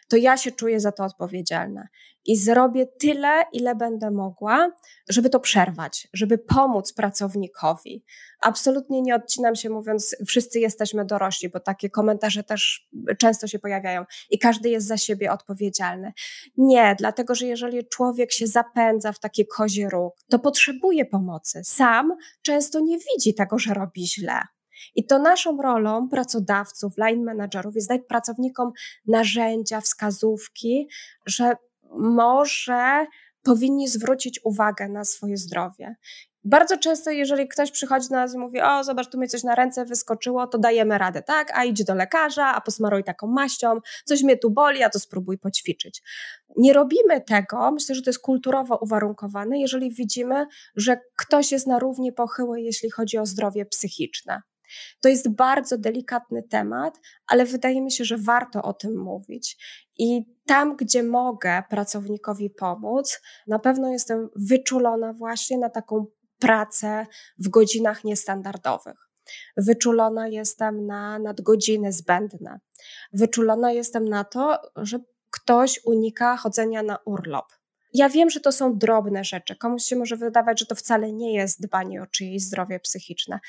to ja się czuję za to odpowiedzialna. I zrobię tyle, ile będę mogła, żeby to przerwać, żeby pomóc pracownikowi. Absolutnie nie odcinam się mówiąc, wszyscy jesteśmy dorośli, bo takie komentarze też często się pojawiają i każdy jest za siebie odpowiedzialny. Nie, dlatego że jeżeli człowiek się zapędza w takie kozie róg, to potrzebuje pomocy. Sam często nie widzi tego, że robi źle. I to naszą rolą pracodawców, line managerów jest dać pracownikom narzędzia, wskazówki, że może powinni zwrócić uwagę na swoje zdrowie. Bardzo często, jeżeli ktoś przychodzi do nas i mówi, o zobacz, tu mi coś na ręce wyskoczyło, to dajemy radę, tak? A idź do lekarza, a posmaruj taką maścią, coś mnie tu boli, a to spróbuj poćwiczyć. Nie robimy tego, myślę, że to jest kulturowo uwarunkowane, jeżeli widzimy, że ktoś jest na równi pochyły, jeśli chodzi o zdrowie psychiczne. To jest bardzo delikatny temat, ale wydaje mi się, że warto o tym mówić. I tam, gdzie mogę pracownikowi pomóc, na pewno jestem wyczulona właśnie na taką pracę w godzinach niestandardowych. Wyczulona jestem na nadgodziny zbędne. Wyczulona jestem na to, że ktoś unika chodzenia na urlop. Ja wiem, że to są drobne rzeczy. Komuś się może wydawać, że to wcale nie jest dbanie o czyjeś zdrowie psychiczne.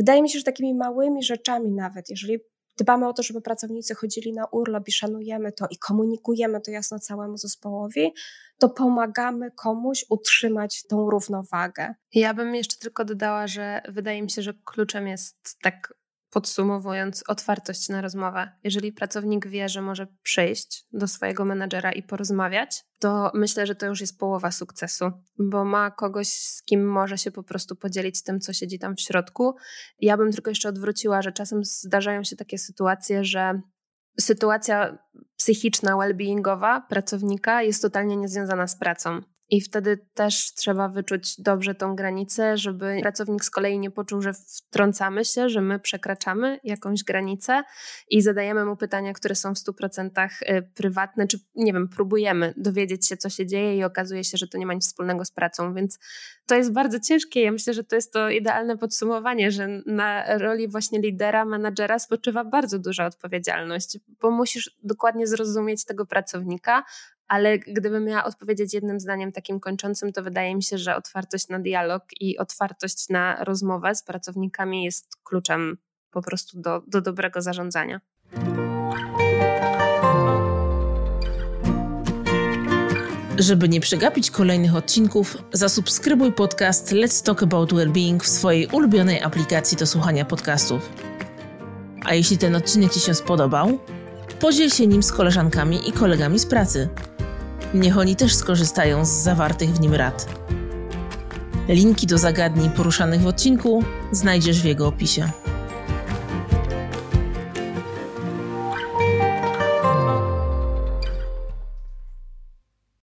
Wydaje mi się, że takimi małymi rzeczami nawet, jeżeli dbamy o to, żeby pracownicy chodzili na urlop i szanujemy to i komunikujemy to jasno całemu zespołowi, to pomagamy komuś utrzymać tą równowagę. Ja bym jeszcze tylko dodała, że wydaje mi się, że kluczem jest tak podsumowując, otwartość na rozmowę. Jeżeli pracownik wie, że może przyjść do swojego menadżera i porozmawiać, to myślę, że to już jest połowa sukcesu, bo ma kogoś, z kim może się po prostu podzielić tym, co siedzi tam w środku. Ja bym tylko jeszcze odwróciła, że czasem zdarzają się takie sytuacje, że sytuacja psychiczna, well-beingowa pracownika jest totalnie niezwiązana z pracą. I wtedy też trzeba wyczuć dobrze tą granicę, żeby pracownik z kolei nie poczuł, że wtrącamy się, że my przekraczamy jakąś granicę i zadajemy mu pytania, które są w 100% y, prywatne, czy nie wiem, próbujemy dowiedzieć się, co się dzieje i okazuje się, że to nie ma nic wspólnego z pracą. Więc to jest bardzo ciężkie. Ja myślę, że to jest to idealne podsumowanie, że na roli właśnie lidera, menadżera spoczywa bardzo duża odpowiedzialność, bo musisz dokładnie zrozumieć tego pracownika, ale gdybym miała odpowiedzieć jednym zdaniem takim kończącym, to wydaje mi się, że otwartość na dialog i otwartość na rozmowę z pracownikami jest kluczem po prostu do, do dobrego zarządzania. Żeby nie przegapić kolejnych odcinków, zasubskrybuj podcast Let's Talk About Wellbeing w swojej ulubionej aplikacji do słuchania podcastów. A jeśli ten odcinek Ci się spodobał, podziel się nim z koleżankami i kolegami z pracy. Niech oni też skorzystają z zawartych w nim rad. Linki do zagadnień poruszanych w odcinku znajdziesz w jego opisie.